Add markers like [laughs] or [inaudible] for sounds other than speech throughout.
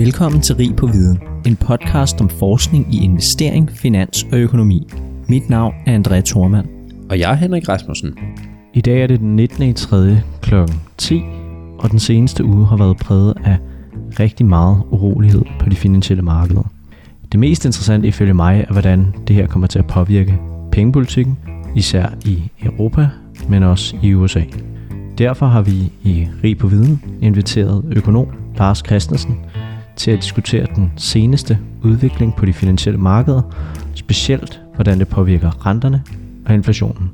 Velkommen til Rig på Viden, en podcast om forskning i investering, finans og økonomi. Mit navn er André Thormand. Og jeg er Henrik Rasmussen. I dag er det den 19. i 3. kl. 10, og den seneste uge har været præget af rigtig meget urolighed på de finansielle markeder. Det mest interessante ifølge mig er, hvordan det her kommer til at påvirke pengepolitikken, især i Europa, men også i USA. Derfor har vi i Rig på Viden inviteret økonom Lars Christensen til at diskutere den seneste udvikling på de finansielle markeder, specielt hvordan det påvirker renterne og inflationen,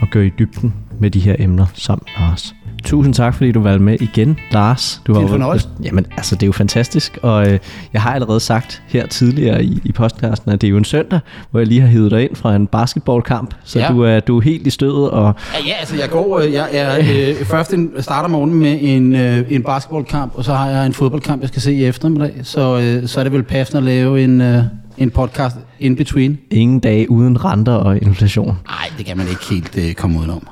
og gå i dybden med de her emner sammen med Lars. Tusind tak, fordi du valgte med igen, Lars. Du det er en fornøjelse. Jamen, altså, det er jo fantastisk, og øh, jeg har allerede sagt her tidligere i, i podcasten, at det er jo en søndag, hvor jeg lige har hivet dig ind fra en basketballkamp, så ja. du, er, du er helt i stødet. Og... Ja, ja, altså jeg går, øh, jeg, jeg øh, først en, starter morgenen med en, øh, en basketballkamp, og så har jeg en fodboldkamp, jeg skal se i eftermiddag, så, øh, så er det vel passende at lave en... Øh, en podcast in between. Ingen dag uden renter og inflation. Nej, det kan man ikke helt øh, komme udenom.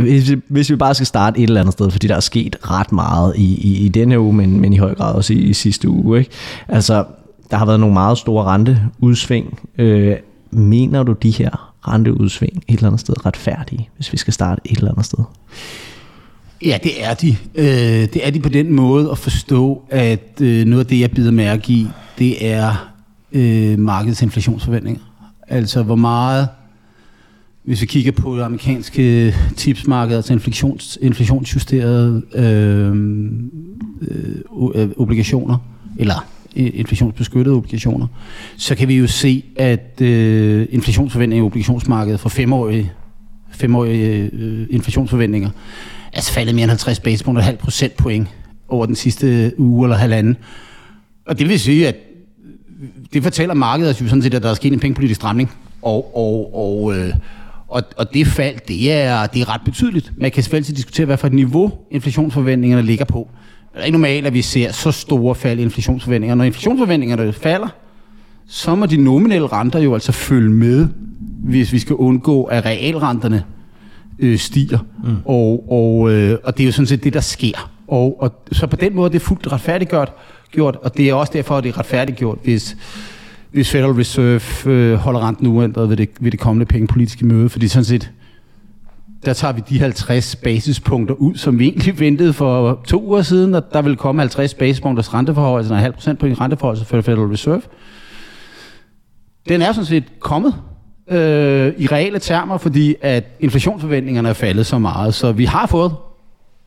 Hvis vi, hvis vi bare skal starte et eller andet sted, fordi der er sket ret meget i, i, i denne uge, men, men i høj grad også i, i sidste uge. Ikke? Altså, der har været nogle meget store renteudsving. Øh, mener du de her renteudsving et eller andet sted retfærdige, hvis vi skal starte et eller andet sted? Ja, det er de. Øh, det er de på den måde at forstå, at øh, noget af det, jeg bider mærke i, det er øh, markedets inflationsforventninger. Altså, hvor meget hvis vi kigger på det amerikanske tipsmarked, altså inflations, inflationsjusterede øh, øh, øh obligationer, eller øh, inflationsbeskyttede obligationer, så kan vi jo se, at øh, inflationsforventninger i obligationsmarkedet for femårige, femårige øh, inflationsforventninger er altså faldet mere end 50 basispunkter, halv procentpoint over den sidste uge eller halvanden. Og det vil sige, at det fortæller markedet at sådan set, at der er sket en pengepolitisk stramning, og, og, og øh, og, og det fald, det er, det er ret betydeligt. Man kan selvfølgelig diskutere, hvad for et niveau inflationsforventningerne ligger på. Det er ikke normalt, at vi ser så store fald i inflationsforventninger. Når inflationsforventningerne falder, så må de nominelle renter jo altså følge med, hvis vi skal undgå, at realrenterne øh, stiger. Mm. Og, og, øh, og det er jo sådan set det, der sker. Og, og så på den måde det er det fuldt retfærdiggjort, gjort, og det er også derfor, at det er retfærdiggjort, hvis hvis Federal Reserve øh, holder renten uændret ved det, ved det kommende pengepolitiske møde, fordi sådan set, der tager vi de 50 basispunkter ud, som vi egentlig ventede for to uger siden, at der vil komme 50 basispunkters renteforhold, altså en halv procent på en renteforhold for Federal Reserve. Den er sådan set kommet øh, i reelle termer, fordi at inflationsforventningerne er faldet så meget, så vi har fået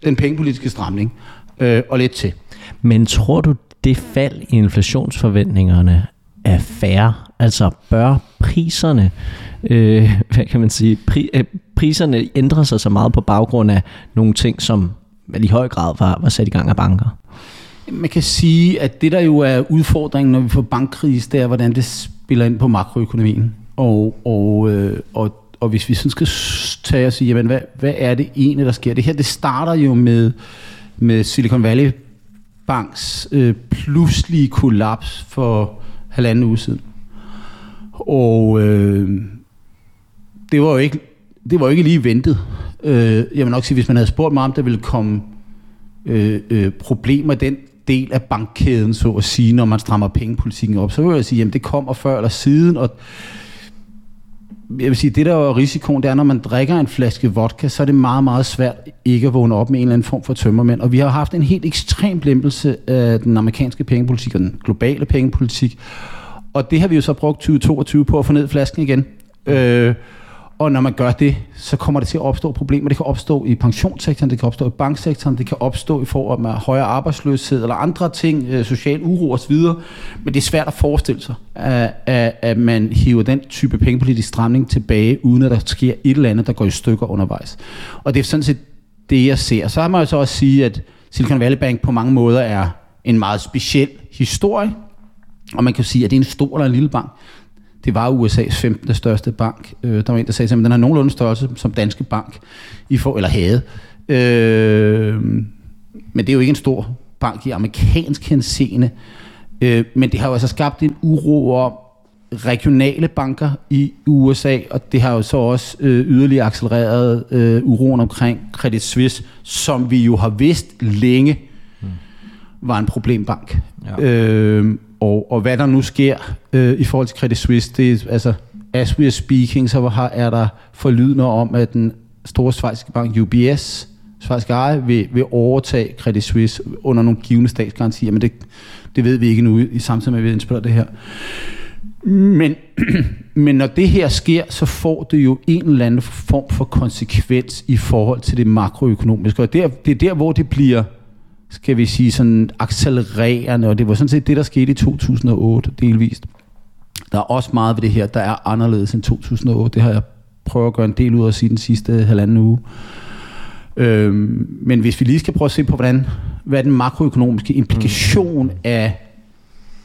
den pengepolitiske stramning øh, og lidt til. Men tror du, det fald i inflationsforventningerne er færre? Altså bør priserne, øh, hvad kan man sige, pri, øh, priserne ændrer sig så meget på baggrund af nogle ting, som vel i høj grad var, var sat i gang af banker? Man kan sige, at det der jo er udfordringen, når vi får bankkrise, det er, hvordan det spiller ind på makroøkonomien. Og, og, øh, og, og hvis vi sådan skal tage og sige, jamen, hvad, hvad er det egentlig, der sker? Det her, det starter jo med, med Silicon Valley Banks øh, pludselige kollaps for halvanden uge siden. Og øh, det var jo ikke, det var jo ikke lige ventet. Øh, jeg vil nok sige, hvis man havde spurgt mig om, der ville komme øh, øh, problemer den del af bankkæden, så at sige, når man strammer pengepolitikken op, så vil jeg sige, jamen det kommer før eller siden, og jeg vil sige, det der er risikoen, det er, når man drikker en flaske vodka, så er det meget, meget svært ikke at vågne op med en eller anden form for tømmermænd. Og vi har haft en helt ekstrem lempelse af den amerikanske pengepolitik og den globale pengepolitik. Og det har vi jo så brugt 2022 på at få ned flasken igen. Øh, og når man gør det, så kommer det til at opstå problemer. Det kan opstå i pensionssektoren, det kan opstå i banksektoren, det kan opstå i form af højere arbejdsløshed eller andre ting, øh, social uro osv. Men det er svært at forestille sig, at, at, at man hiver den type pengepolitisk stramning tilbage, uden at der sker et eller andet, der går i stykker undervejs. Og det er sådan set det, jeg ser. Så har man jo så også sige, at Silicon Valley Bank på mange måder er en meget speciel historie, og man kan sige, at det er en stor eller en lille bank det var USA's 15. største bank. Øh, der var en, der sagde at den har nogenlunde størrelse som Danske Bank, i for, eller havde. Øh, men det er jo ikke en stor bank i amerikansk henseende. Øh, men det har jo altså skabt en uro om regionale banker i USA, og det har jo så også øh, yderligere accelereret øh, uroen omkring Credit Suisse, som vi jo har vidst længe var en problembank. Ja. Øh, og, og hvad der nu sker øh, i forhold til Credit Suisse, det er, altså, as we are speaking, så har, er der forlydende om, at den store svejsiske bank UBS, svejsiske eje, vil, vil overtage Credit Suisse under nogle givende statsgarantier, men det, det ved vi ikke nu i samtidig med, at vi indspiller det her. Men, [clears throat] men når det her sker, så får det jo en eller anden form for konsekvens i forhold til det makroøkonomiske. Og der, det er der, hvor det bliver, skal vi sige, sådan accelererende, og det var sådan set det, der skete i 2008 delvist. Der er også meget ved det her, der er anderledes end 2008. Det har jeg prøvet at gøre en del ud af sige den sidste halvanden uge. Øhm, men hvis vi lige skal prøve at se på, hvordan, hvad er den makroøkonomiske implikation mm. af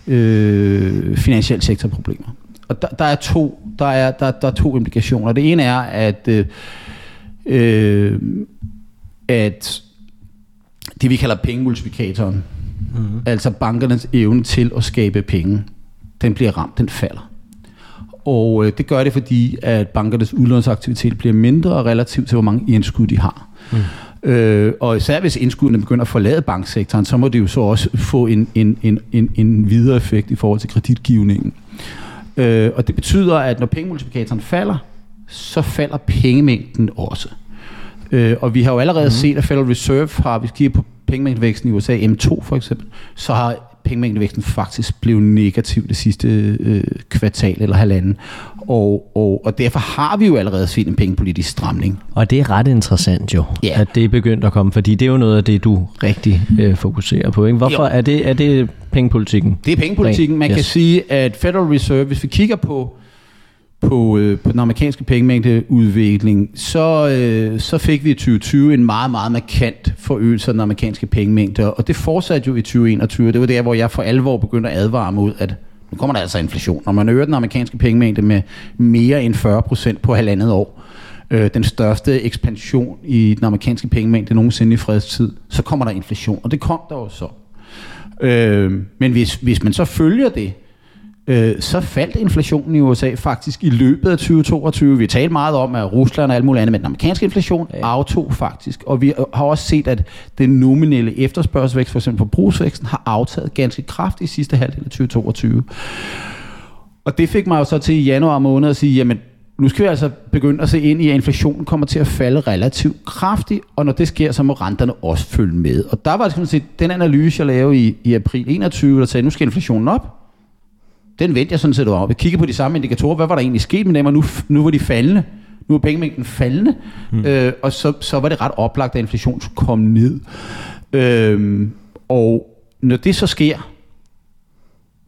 øh, finansiel sektorproblemer. Og der, der, er to, der, er, der, der er to implikationer. Det ene er, at, øh, øh, at det vi kalder pengemultiplikatoren, mm-hmm. altså bankernes evne til at skabe penge, den bliver ramt, den falder. Og øh, det gør det, fordi at bankernes udlånsaktivitet bliver mindre relativt til, hvor mange indskud de har. Mm. Øh, og især hvis indskuddene begynder at forlade banksektoren, så må det jo så også få en, en, en, en, en videre effekt i forhold til kreditgivningen. Øh, og det betyder, at når pengemultiplikatoren falder, så falder pengemængden også. Øh, og vi har jo allerede mm. set, at Federal Reserve har, hvis vi kigger på pengemængdevæksten i USA, M2 for eksempel, så har pengemængdevæksten faktisk blevet negativ det sidste øh, kvartal eller halvanden. Og, og, og derfor har vi jo allerede set en pengepolitisk stramning. Og det er ret interessant jo, yeah. at det er begyndt at komme, fordi det er jo noget af det, du rigtig øh, fokuserer på. Ikke? Hvorfor er det, er det pengepolitikken? Det er pengepolitikken. Man yes. kan sige, at Federal Reserve, hvis vi kigger på på, øh, på den amerikanske pengemængdeudvikling, så, øh, så fik vi i 2020 en meget, meget markant forøgelse af den amerikanske pengemængde, og det fortsatte jo i 2021. Det var der, hvor jeg for alvor begyndte at advare mod, at nu kommer der altså inflation. Når man øger den amerikanske pengemængde med mere end 40 procent på halvandet år, øh, den største ekspansion i den amerikanske pengemængde nogensinde i fredstid, så kommer der inflation, og det kom der jo så. Øh, men hvis, hvis man så følger det, øh, så faldt inflationen i USA faktisk i løbet af 2022. Vi talte meget om, at Rusland og alt muligt andet, men den amerikanske inflation ja. aftog faktisk. Og vi har også set, at den nominelle efterspørgselsvækst, for eksempel forbrugsvæksten, har aftaget ganske kraftigt i sidste halvdel af 2022. Og det fik mig jo så til i januar måned at sige, jamen nu skal vi altså begynde at se ind i, at inflationen kommer til at falde relativt kraftigt, og når det sker, så må renterne også følge med. Og der var sådan set den analyse, jeg lavede i, i april 21, der sagde, nu skal inflationen op, den vendte jeg sådan set over. Jeg kigger på de samme indikatorer. Hvad var der egentlig sket med dem? Og nu, nu var de faldende. Nu er pengemængden faldende. Mm. Øh, og så, så var det ret oplagt, at inflationen skulle komme ned. Øh, og når det så sker,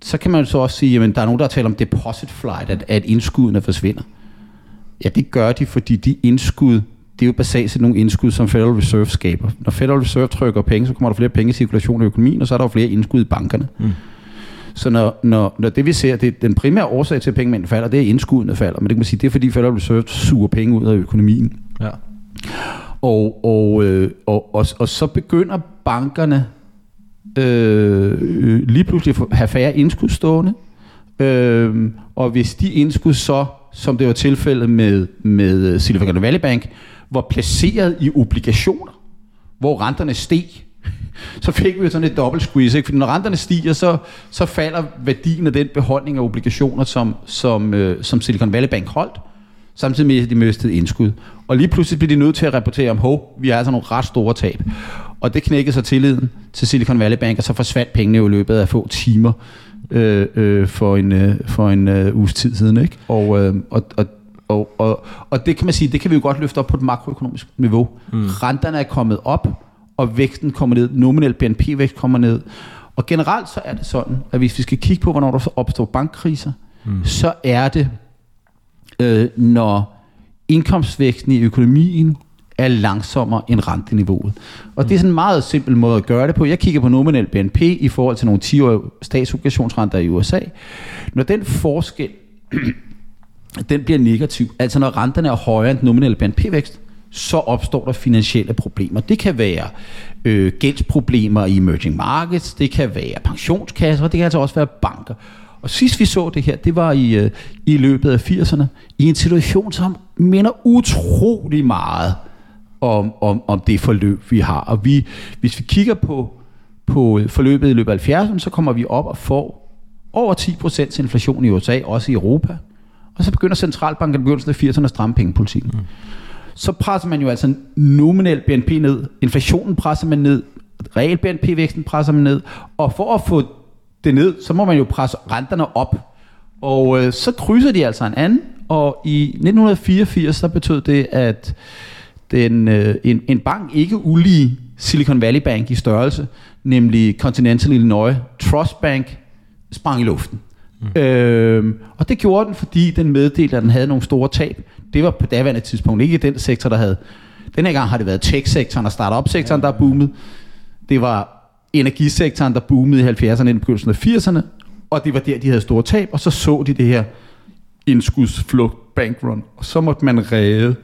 så kan man så også sige, at der er nogen, der taler om deposit flight, at, at indskuddene forsvinder. Ja, det gør de, fordi de indskud, det er jo basalt set nogle indskud, som Federal Reserve skaber. Når Federal Reserve trykker penge, så kommer der flere penge i cirkulation i økonomien, og så er der jo flere indskud i bankerne. Mm. Så når, når, når det vi ser, det, den primære årsag til, at pengemængden falder, det er indskuddene falder. Men det kan man sige, det er fordi Federal Reserve suger penge ud af økonomien. Ja. Og, og, øh, og, og, og så begynder bankerne øh, lige pludselig at have færre indskud stående. Øh, og hvis de indskud så, som det var tilfældet med, med Silicon Valley Bank, var placeret i obligationer, hvor renterne steg, [laughs] så fik vi sådan et dobbelt squeeze, ikke? fordi når renterne stiger, så, så falder værdien af den beholdning af obligationer, som, som, øh, som Silicon Valley Bank holdt, samtidig med, at de mistede indskud. Og lige pludselig blev de nødt til at rapportere om, hov, vi har altså nogle ret store tab. Og det knækkede så tilliden til Silicon Valley Bank, og så forsvandt pengene jo i løbet af få timer øh, øh, for en, øh, for en øh, uges tid siden. Ikke? Og, øh, og, og og, og, og det kan man sige, det kan vi jo godt løfte op på et makroøkonomisk niveau. Mm. Renterne er kommet op, og væksten kommer ned, nominel BNP-vækst kommer ned. Og generelt så er det sådan, at hvis vi skal kigge på, hvornår der opstår bankkriser, mm. så er det, øh, når indkomstvæksten i økonomien er langsommere end renteniveauet. Og mm. det er sådan en meget simpel måde at gøre det på. Jeg kigger på nominel BNP i forhold til nogle 10-årige statsobligationsrenter i USA. Når den forskel, [clears throat] den bliver negativ, altså når renterne er højere end nominel BNP-vækst, så opstår der finansielle problemer. Det kan være øh, gældsproblemer i emerging markets, det kan være pensionskasser, og det kan altså også være banker. Og sidst vi så det her, det var i, øh, i løbet af 80'erne, i en situation, som minder utrolig meget om, om, om det forløb, vi har. Og vi, hvis vi kigger på, på forløbet i løbet af 70'erne, så kommer vi op og får over 10% inflation i USA, også i Europa. Og så begynder centralbanken i begyndelsen af 80'erne at stramme pengepolitikken. Mm. Så presser man jo altså nominel BNP ned, inflationen presser man ned, real BNP-væksten presser man ned, og for at få det ned, så må man jo presse renterne op. Og øh, så krydser de altså en anden, og i 1984 så betød det, at den, øh, en, en bank ikke ulige Silicon Valley Bank i størrelse, nemlig Continental Illinois Trust Bank, sprang i luften. Mm. Øh, og det gjorde den, fordi den meddelte, at den havde nogle store tab. Det var på daværende tidspunkt ikke den sektor, der havde. Den her gang har det været tech-sektoren og startup-sektoren, der er boomet. Det var energisektoren, der boomede i 70'erne og begyndelsen af 80'erne, og det var der, de havde store tab, og så så de det her indskudsflugt bankrun, og så måtte man redde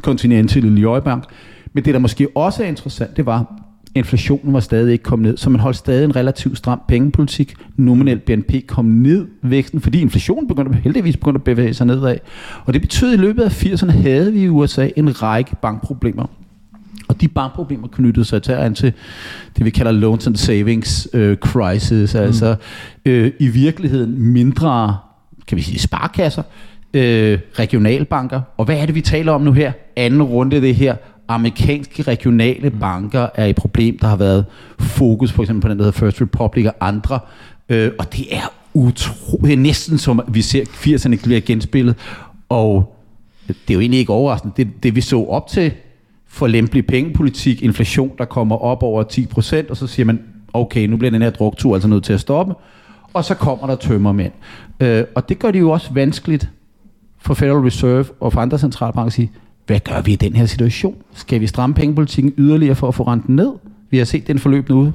Continental Illinois Bank. Men det, der måske også er interessant, det var, inflationen var stadig ikke kommet ned, så man holdt stadig en relativt stram pengepolitik. Nominel BNP kom ned væksten, fordi inflationen begyndte, heldigvis begyndte at bevæge sig nedad. Og det betød, at i løbet af 80'erne havde vi i USA en række bankproblemer. Og de bankproblemer knyttede sig til, til det, vi kalder loans and savings uh, crisis, mm. altså uh, i virkeligheden mindre, kan vi sige, sparkasser, uh, regionalbanker. Og hvad er det, vi taler om nu her? Anden runde det her amerikanske regionale mm. banker er et problem, der har været fokus for eksempel på den, der hedder First Republic og andre. Øh, og det er utroligt. Det er næsten som, vi ser 80'erne bliver genspillet. Og det er jo egentlig ikke overraskende. Det, det vi så op til for lempelig pengepolitik, inflation, der kommer op over 10%, og så siger man, okay, nu bliver den her druktur altså nødt til at stoppe. Og så kommer der tømmermænd. Øh, og det gør det jo også vanskeligt for Federal Reserve og for andre centralbanker at sige, hvad gør vi i den her situation? Skal vi stramme pengepolitikken yderligere for at få renten ned? Vi har set den forløb nu.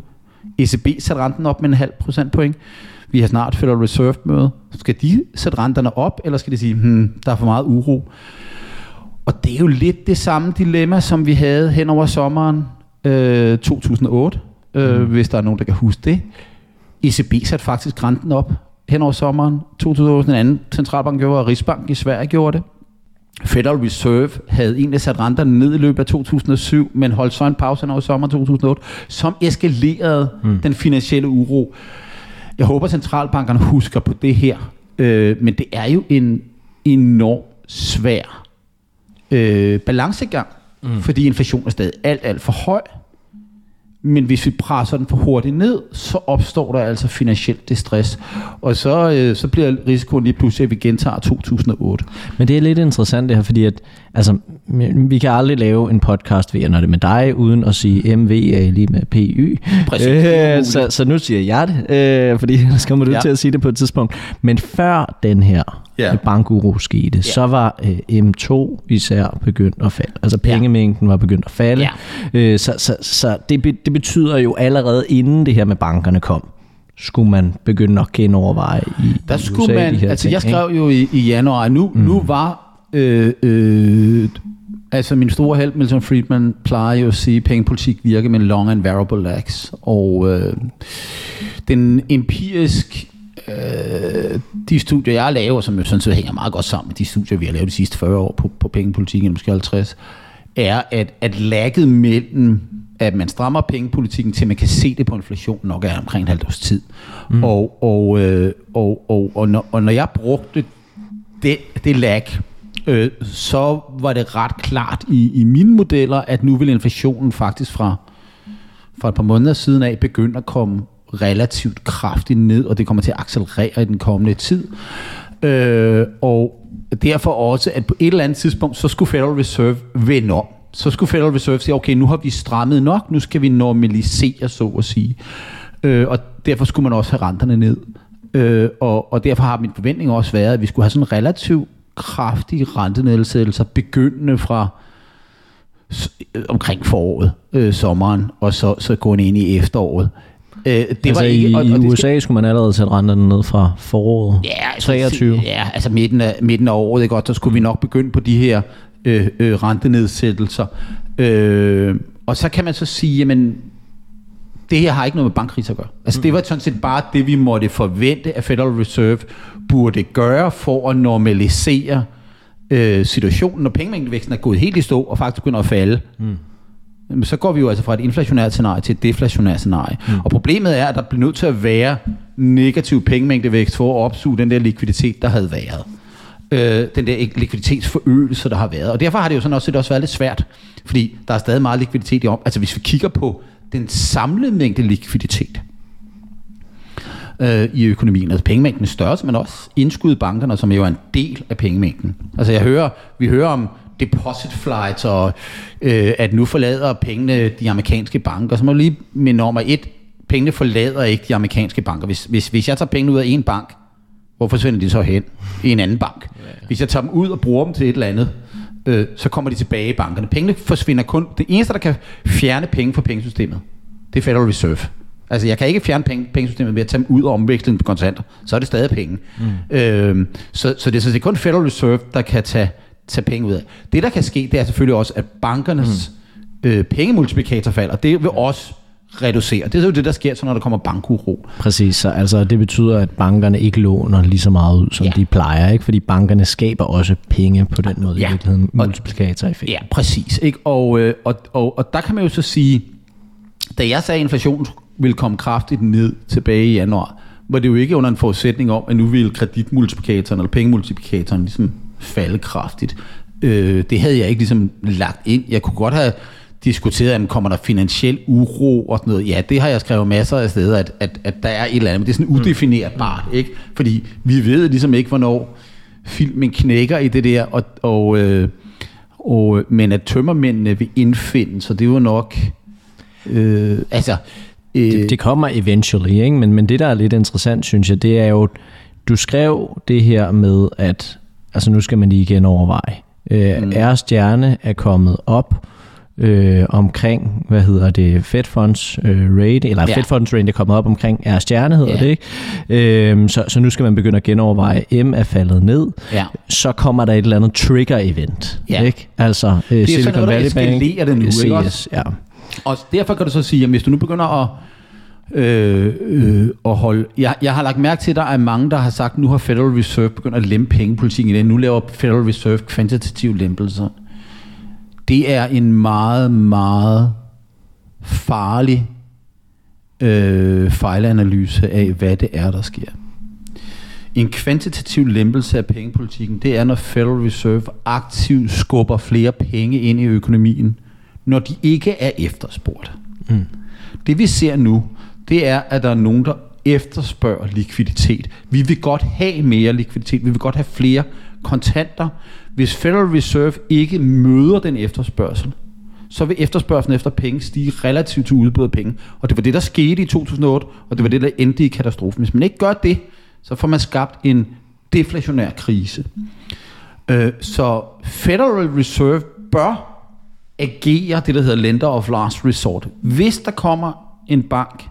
ECB satte renten op med en halv procentpoint. Vi har snart Federal Reserve møde. Skal de sætte renterne op, eller skal de sige, hmm, der er for meget uro? Og det er jo lidt det samme dilemma, som vi havde hen over sommeren øh, 2008, øh, mm. hvis der er nogen, der kan huske det. ECB satte faktisk renten op hen over sommeren 2008. Den anden centralbank gjorde, og Rigsbank i Sverige gjorde det. Federal Reserve havde egentlig sat renterne ned i løbet af 2007, men holdt så en pause over sommer 2008, som eskalerede mm. den finansielle uro. Jeg håber, centralbankerne husker på det her, øh, men det er jo en enorm svær øh, balancegang, mm. fordi inflationen er stadig alt, alt for høj. Men hvis vi presser den for hurtigt ned, så opstår der altså finansielt distress. Og så, øh, så bliver risikoen lige pludselig, at vi gentager 2008. Men det er lidt interessant det her, fordi at, altså, vi kan aldrig lave en podcast, ved når det med dig, uden at sige MV er lige med PY. Præcis. Øh, så, så nu siger jeg det, øh, fordi så kommer du ja. til at sige det på et tidspunkt. Men før den her ja. bankuro skete, ja. så var øh, M2 især begyndt at falde. Altså pengemængden var begyndt at falde. Ja. Øh, så så, så det, det betyder jo allerede inden det her med bankerne kom, skulle man begynde at genoverveje i Der skulle USA, man, de her altså ting, jeg skrev ikke? jo i, i januar, nu, mm. nu var øh, øh, Altså min store held, Milton Friedman, plejer jo at sige, at pengepolitik virker med long and variable lags. Og øh, den empirisk øh, de studier, jeg laver, som jo sådan set hænger meget godt sammen med de studier, vi har lavet de sidste 40 år på, på pengepolitikken, måske 50, er, at, at lagget mellem, at man strammer pengepolitikken, til man kan se det på inflationen, nok er omkring en halvt års tid. Mm. Og, og, øh, og, og, og, når, og når jeg brugte det, det lag, øh, så var det ret klart i, i mine modeller, at nu vil inflationen faktisk fra, fra et par måneder siden af begynde at komme relativt kraftigt ned, og det kommer til at accelerere i den kommende tid. Øh, og derfor også, at på et eller andet tidspunkt, så skulle Federal Reserve vende om. Så skulle Federal Reserve sige, okay, nu har vi strammet nok, nu skal vi normalisere, så at sige. Øh, og derfor skulle man også have renterne ned. Øh, og, og derfor har min forventning også været, at vi skulle have sådan relativt kraftige rentenedsættelser, begyndende fra omkring foråret, øh, sommeren, og så, så gående ind i efteråret. Øh, det altså var ikke, og, i, og i USA skal, skulle man allerede sætte renterne ned fra foråret ja, 23. Altså, ja, altså midten af, midten af året, ikke? godt, så skulle vi nok begynde på de her øh, øh, rentenedsættelser. Øh, og så kan man så sige, jamen, det her har ikke noget med bankkriser at gøre. Altså det var sådan set bare det, vi måtte forvente, at Federal Reserve burde gøre for at normalisere øh, situationen, når pengemængdevæksten er gået helt i stå og faktisk begynder at falde. Mm så går vi jo altså fra et inflationært scenarie til et deflationært scenarie. Mm. Og problemet er, at der bliver nødt til at være negativ pengemængdevækst for at opsuge den der likviditet, der havde været. Øh, den der likviditetsforøgelse, der har været. Og derfor har det jo sådan også, det også været lidt svært, fordi der er stadig meget likviditet i om. Altså hvis vi kigger på den samlede mængde likviditet, øh, i økonomien. Altså pengemængden er størrelse, men også indskud i bankerne, som jo er en del af pengemængden. Altså jeg hører, vi hører om deposit flights, og øh, at nu forlader pengene de amerikanske banker. Så må jeg lige minde om, at et, pengene forlader ikke de amerikanske banker. Hvis, hvis, hvis jeg tager pengene ud af en bank, hvor forsvinder de så hen? I en anden bank. Hvis jeg tager dem ud og bruger dem til et eller andet, øh, så kommer de tilbage i bankerne. Pengene forsvinder kun. Det eneste, der kan fjerne penge fra pengesystemet, det er Federal Reserve. Altså, jeg kan ikke fjerne penge, pengesystemet ved at tage dem ud og omveksle dem på kontanter. Så er det stadig penge. Mm. Øh, så, så det er sådan kun Federal Reserve, der kan tage tage penge ud af. Det, der kan ske, det er selvfølgelig også, at bankernes mm. øh, pengemultiplikator falder. Det vil også reducere. Det er jo det, der sker, så når der kommer bankuro. Præcis, så altså, det betyder, at bankerne ikke låner lige så meget ud, som ja. de plejer, ikke? fordi bankerne skaber også penge på den måde, ja. i virkeligheden, multiplikatoreffekt. Ja, præcis. Ikke? Og, øh, og, og, og der kan man jo så sige, da jeg sagde, at inflationen ville komme kraftigt ned tilbage i januar, var det jo ikke under en forudsætning om, at nu ville kreditmultiplikatoren eller pengemultiplikatoren ligesom falde kraftigt. Øh, det havde jeg ikke ligesom lagt ind. Jeg kunne godt have diskuteret, at kommer der finansiel uro og sådan noget. Ja, det har jeg skrevet masser af steder, at, at, at der er et eller andet, men det er sådan udefinerbart, mm. ikke? Fordi vi ved ligesom ikke, hvornår filmen knækker i det der, og, og, øh, og, men at tømmermændene vil indfinde, så det er jo nok... Øh, altså, øh, det, det kommer eventually, ikke? Men, men det, der er lidt interessant, synes jeg, det er jo, du skrev det her med, at altså nu skal man lige igen overveje. Øh, mm. R stjerne er kommet op øh, omkring, hvad hedder det, Fed Funds øh, rate, eller ja. Fed Funds rate er kommet op omkring R stjerne, hedder ja. det ikke? Øh, så, så nu skal man begynde at genoverveje, M er faldet ned, ja. så kommer der et eller andet trigger-event, ja. ikke? Altså øh, det er Silicon sådan noget, Valley Bank, det nu, CS, ikke? Ja. Og derfor kan du så sige, at hvis du nu begynder at øh, øh, at holde... Jeg, jeg har lagt mærke til, at der er mange, der har sagt, at nu har Federal Reserve begyndt at lempe pengepolitikken igen. Nu laver Federal Reserve kvantitative lempelser. Det er en meget, meget farlig øh, fejlanalyse af, hvad det er, der sker. En kvantitativ lempelse af pengepolitikken, det er, når Federal Reserve aktivt skubber flere penge ind i økonomien, når de ikke er efterspurgt. Mm. Det vi ser nu, det er, at der er nogen, der efterspørger likviditet. Vi vil godt have mere likviditet. Vi vil godt have flere kontanter. Hvis Federal Reserve ikke møder den efterspørgsel, så vil efterspørgselen efter penge stige relativt til udbud af penge. Og det var det, der skete i 2008, og det var det, der endte i katastrofen. Hvis man ikke gør det, så får man skabt en deflationær krise. Øh, så Federal Reserve bør agere det, der hedder lender of last resort. Hvis der kommer en bank,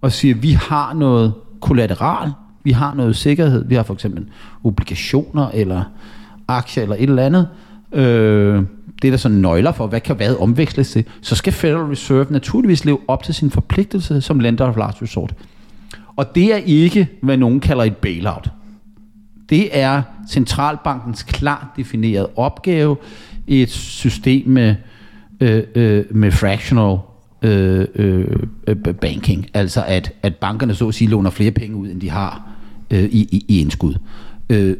og siger, at vi har noget kollateral, vi har noget sikkerhed, vi har for eksempel obligationer eller aktier eller et eller andet, øh, det er der så nøgler for, hvad kan hvad omveksles til, så skal Federal Reserve naturligvis leve op til sin forpligtelse som lender of last resort. Og det er ikke, hvad nogen kalder et bailout. Det er centralbankens klart definerede opgave i et system med, øh, øh, med fractional øh, øh, øh, banking. Altså at, at bankerne så at sige låner flere penge ud, end de har øh, i, i, i indskud. Øh,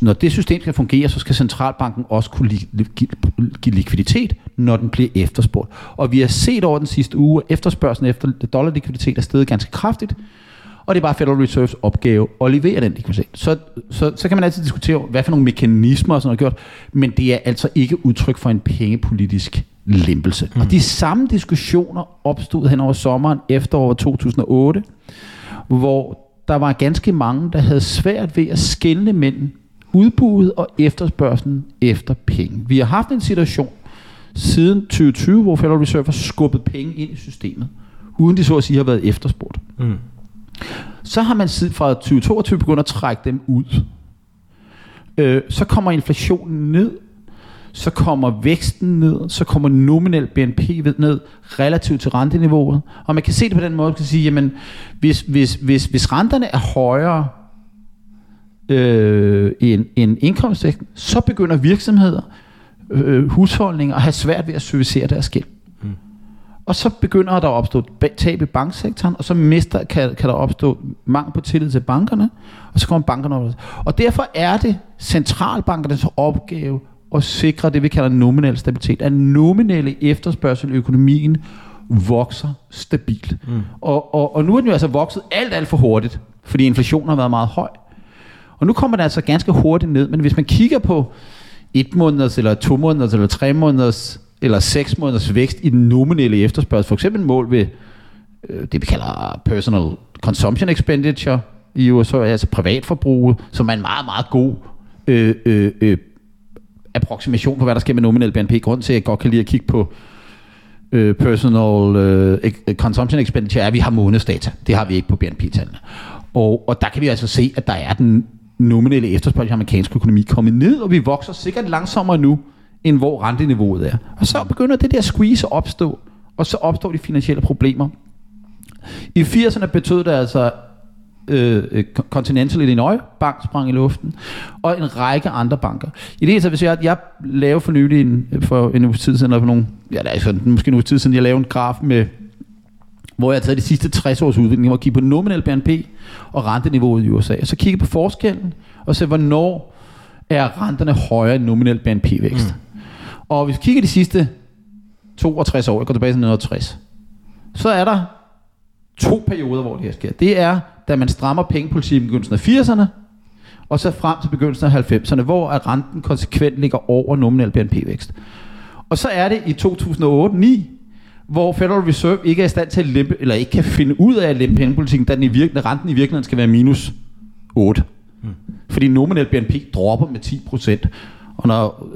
når det system skal fungere, så skal centralbanken også kunne li, give, likviditet, når den bliver efterspurgt. Og vi har set over den sidste uge, at efterspørgselen efter dollarlikviditet er steget ganske kraftigt, og det er bare Federal Reserves opgave at levere den likviditet. Så, så, så kan man altid diskutere, hvad for nogle mekanismer og sådan noget gjort, men det er altså ikke udtryk for en pengepolitisk lempelse. Mm. Og de samme diskussioner opstod hen over sommeren efter år 2008, hvor der var ganske mange, der havde svært ved at skelne mellem udbuddet og efterspørgselen efter penge. Vi har haft en situation siden 2020, hvor Federal Reserve har skubbet penge ind i systemet, uden de så at sige har været efterspurgt. Mm. Så har man siden fra 2022 begyndt at trække dem ud. Øh, så kommer inflationen ned, så kommer væksten ned, så kommer nominel BNP ned relativt til renteniveauet. Og man kan se det på den måde, at man kan sige, jamen, hvis, hvis, hvis, hvis renterne er højere øh, end, end indkomstvæksten, så begynder virksomheder, øh, husholdninger at have svært ved at servicere deres gæld. Mm. og så begynder der at opstå tab i banksektoren, og så mister, kan, kan der opstå mangel på tillid til bankerne, og så kommer bankerne op. Og derfor er det centralbankernes opgave at sikre det, vi kalder nominel stabilitet. At nominelle efterspørgsel i økonomien vokser stabilt. Mm. Og, og, og nu er den jo altså vokset alt, alt for hurtigt, fordi inflationen har været meget høj. Og nu kommer den altså ganske hurtigt ned, men hvis man kigger på et måneders, eller to måneders, eller tre måneders, eller seks måneders vækst i den nominelle efterspørgsel, for eksempel mål ved øh, det, vi kalder personal consumption expenditure i USA, altså privatforbruget, som er en meget, meget god øh, øh, øh, approximation på, hvad der sker med nominel BNP. Grunden til, at jeg godt kan lide at kigge på øh, personal øh, øh consumption expenditure, er, at vi har månedsdata. Det har vi ikke på BNP-tallene. Og, og der kan vi altså se, at der er den nominelle efterspørgsel i amerikansk økonomi kommet ned, og vi vokser sikkert langsommere nu, end hvor renteniveauet er. Og så begynder det der squeeze at opstå, og så opstår de finansielle problemer. I 80'erne betød det altså, øh, Continental Illinois Bank sprang i luften, og en række andre banker. I det hele taget, hvis jeg, jeg lavede for nylig en, for en uge tid siden, eller for nogle, ja, det er altså, måske en uge tid siden, jeg lavede en graf med, hvor jeg har taget de sidste 60 års udvikling, hvor jeg kigger på nominel BNP og renteniveauet i USA, og så kigger på forskellen, og se, hvornår er renterne højere end nominel BNP-vækst. Mm. Og hvis vi kigger de sidste 62 år, jeg går tilbage til 1960, så er der to perioder, hvor det her sker. Det er, da man strammer pengepolitikken i begyndelsen af 80'erne, og så frem til begyndelsen af 90'erne, hvor at renten konsekvent ligger over nominel BNP-vækst. Og så er det i 2008-9, hvor Federal Reserve ikke er i stand til at lempe, eller ikke kan finde ud af at lempe pengepolitikken, da den i virkeligheden, renten i virkeligheden skal være minus 8. Mm. Fordi nominel BNP dropper med 10%. Og når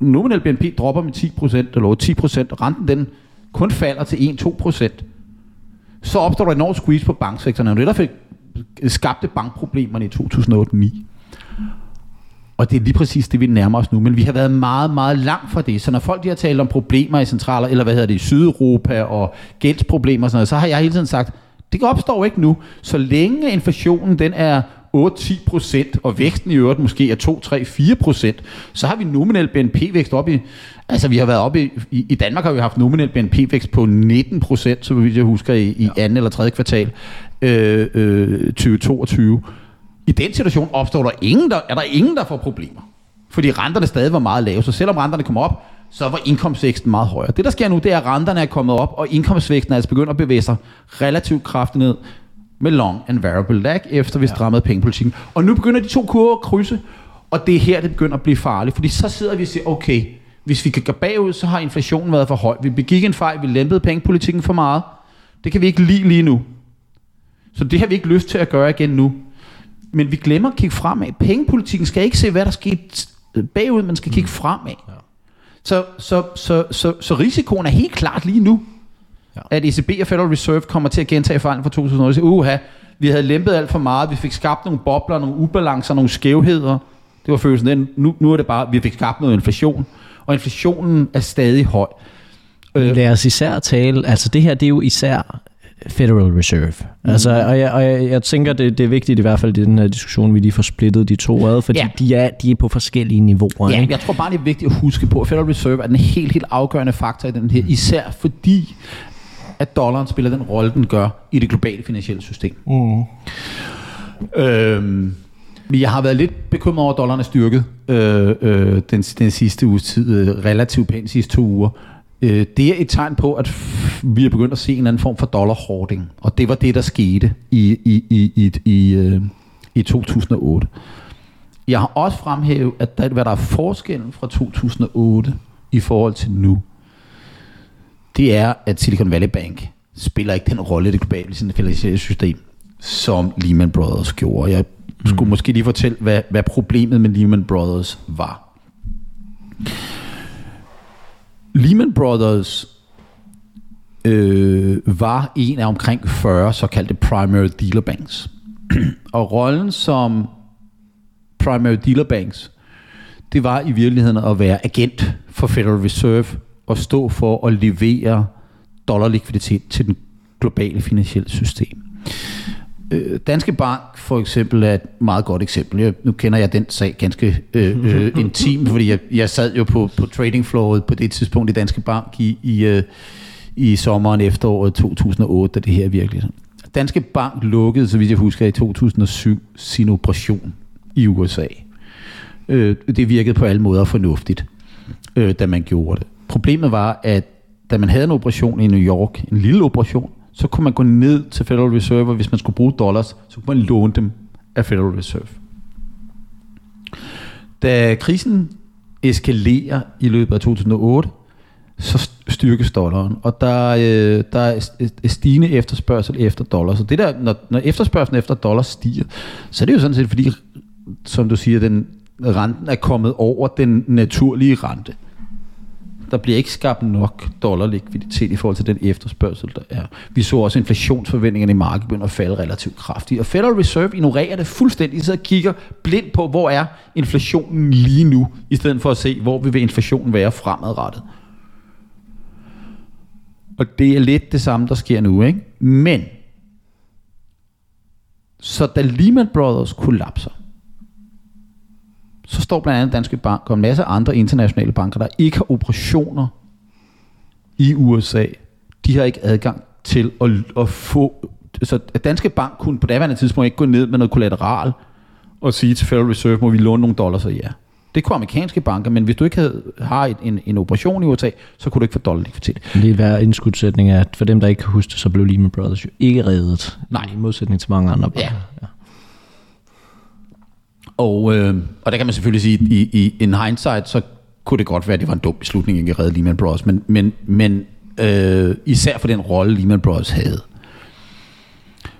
nominel BNP dropper med 10%, eller 10%, og renten den kun falder til 1-2%, så opstår der en enorm squeeze på banksektoren. Og det der fik skabte bankproblemerne i 2008-2009. Og det er lige præcis det, vi nærmer os nu. Men vi har været meget, meget langt fra det. Så når folk de har talt om problemer i centraler, eller hvad hedder det, i Sydeuropa og gældsproblemer og sådan noget, så har jeg hele tiden sagt, det opstår ikke nu. Så længe inflationen den er 8-10 procent, og væksten i øvrigt måske er 2, 3, 4 procent, så har vi nominel BNP-vækst op i, altså vi har været oppe i, i, i Danmark har vi haft nominel BNP-vækst på 19 procent, så vidt jeg husker, i, i anden eller tredje kvartal øh, øh, 2022. I den situation opstår der ingen, der, er der ingen, der får problemer. Fordi renterne stadig var meget lave, så selvom renterne kommer op, så var indkomstvæksten meget højere. Det, der sker nu, det er, at renterne er kommet op, og indkomstvæksten er altså begyndt at bevæge sig relativt kraftigt ned med long and variable lag, efter vi strammede ja. pengepolitikken. Og nu begynder de to kurver at krydse, og det er her, det begynder at blive farligt, fordi så sidder vi og siger, okay, hvis vi kan gå bagud, så har inflationen været for høj. Vi begik en fejl, vi lempede pengepolitikken for meget. Det kan vi ikke lide lige nu. Så det har vi ikke lyst til at gøre igen nu. Men vi glemmer at kigge fremad. Pengepolitikken skal ikke se, hvad der skete bagud, men skal kigge fremad. Ja. Så, så, så, så, så risikoen er helt klart lige nu, ja. at ECB og Federal Reserve kommer til at gentage fejlen fra 2008. Uha, vi havde lempet alt for meget, vi fik skabt nogle bobler, nogle ubalancer, nogle skævheder. Det var følelsen den. Nu, nu er det bare, vi fik skabt noget inflation, og inflationen er stadig høj. Lad os især tale, altså det her, det er jo især Federal Reserve. Mm. Altså, og jeg, og jeg, jeg tænker, det, det er vigtigt i hvert fald i den her diskussion, vi lige får splittet de to ad, fordi ja. de, er, de er på forskellige niveauer. Ja, ikke? jeg tror bare, det er vigtigt at huske på, at Federal Reserve er den helt, helt afgørende faktor i den her, især fordi, at dollaren spiller den rolle, den gør i det globale finansielle system. Mm. Øhm, jeg har været lidt bekymret over, at dollaren er styrket øh, øh, den, den sidste uges tid, øh, relativt pænt de sidste to uger. Øh, det er et tegn på, at vi er begyndt at se en anden form for dollar hoarding. Og det var det, der skete i, i, i, i, i, øh, i 2008. Jeg har også fremhævet, at der, hvad der er forskellen fra 2008 i forhold til nu, det er, at Silicon Valley Bank spiller ikke den rolle i det globale finansielle system, som Lehman Brothers gjorde. Jeg skulle mm. måske lige fortælle, hvad, hvad problemet med Lehman Brothers var. Lehman Brothers øh, var en af omkring 40 såkaldte primary dealer banks. [clears throat] og rollen som primary dealer banks, det var i virkeligheden at være agent for Federal Reserve og stå for at levere dollarlikviditet til den globale finansielle system. Øh, Danske Bank for eksempel er et meget godt eksempel. Jeg, nu kender jeg den sag ganske øh, [laughs] øh, intim, fordi jeg, jeg sad jo på, på tradingflowet på det tidspunkt i Danske Bank i, i, øh, i sommeren efteråret 2008, da det her virkelig. Danske Bank lukkede, så vidt jeg husker, i 2007 sin operation i USA. Øh, det virkede på alle måder fornuftigt, øh, da man gjorde det. Problemet var, at da man havde en operation i New York, en lille operation, så kunne man gå ned til Federal Reserve, og hvis man skulle bruge dollars, så kunne man låne dem af Federal Reserve. Da krisen eskalerer i løbet af 2008, så styrkes dollaren, og der, øh, der er stigende efterspørgsel efter dollar. Så det der, når, når efterspørgselen efter dollar stiger, så er det jo sådan set fordi, som du siger, den renten er kommet over den naturlige rente. Der bliver ikke skabt nok dollarlikviditet i forhold til den efterspørgsel, der er. Vi så også inflationsforventningerne i markedet begynder at falde relativt kraftigt. Og Federal Reserve ignorerer det fuldstændig, så kigger blindt på, hvor er inflationen lige nu, i stedet for at se, hvor vil inflationen være fremadrettet. Og det er lidt det samme, der sker nu, ikke? Men, så da Lehman Brothers kollapser, så står blandt andet Danske Bank og en masse andre internationale banker, der ikke har operationer i USA. De har ikke adgang til at, at få... Så Danske Bank kunne på daværende tidspunkt ikke gå ned med noget kollateral og sige til Federal Reserve, må vi låne nogle dollars, så ja. Det kunne amerikanske banker, men hvis du ikke havde, har et, en, en operation i USA, så kunne du ikke få dollar likviditet. Det er hver indskudsætning at for dem, der ikke kan huske det, så blev Lehman Brothers jo ikke reddet. Nej. I modsætning til mange andre banker. Ja. ja. Og, øh, og der kan man selvfølgelig sige, i, i in hindsight, så kunne det godt være, at det var en dum beslutning, ikke at redde Lehman Brothers, men, men, men øh, især for den rolle, Lehman Brothers havde.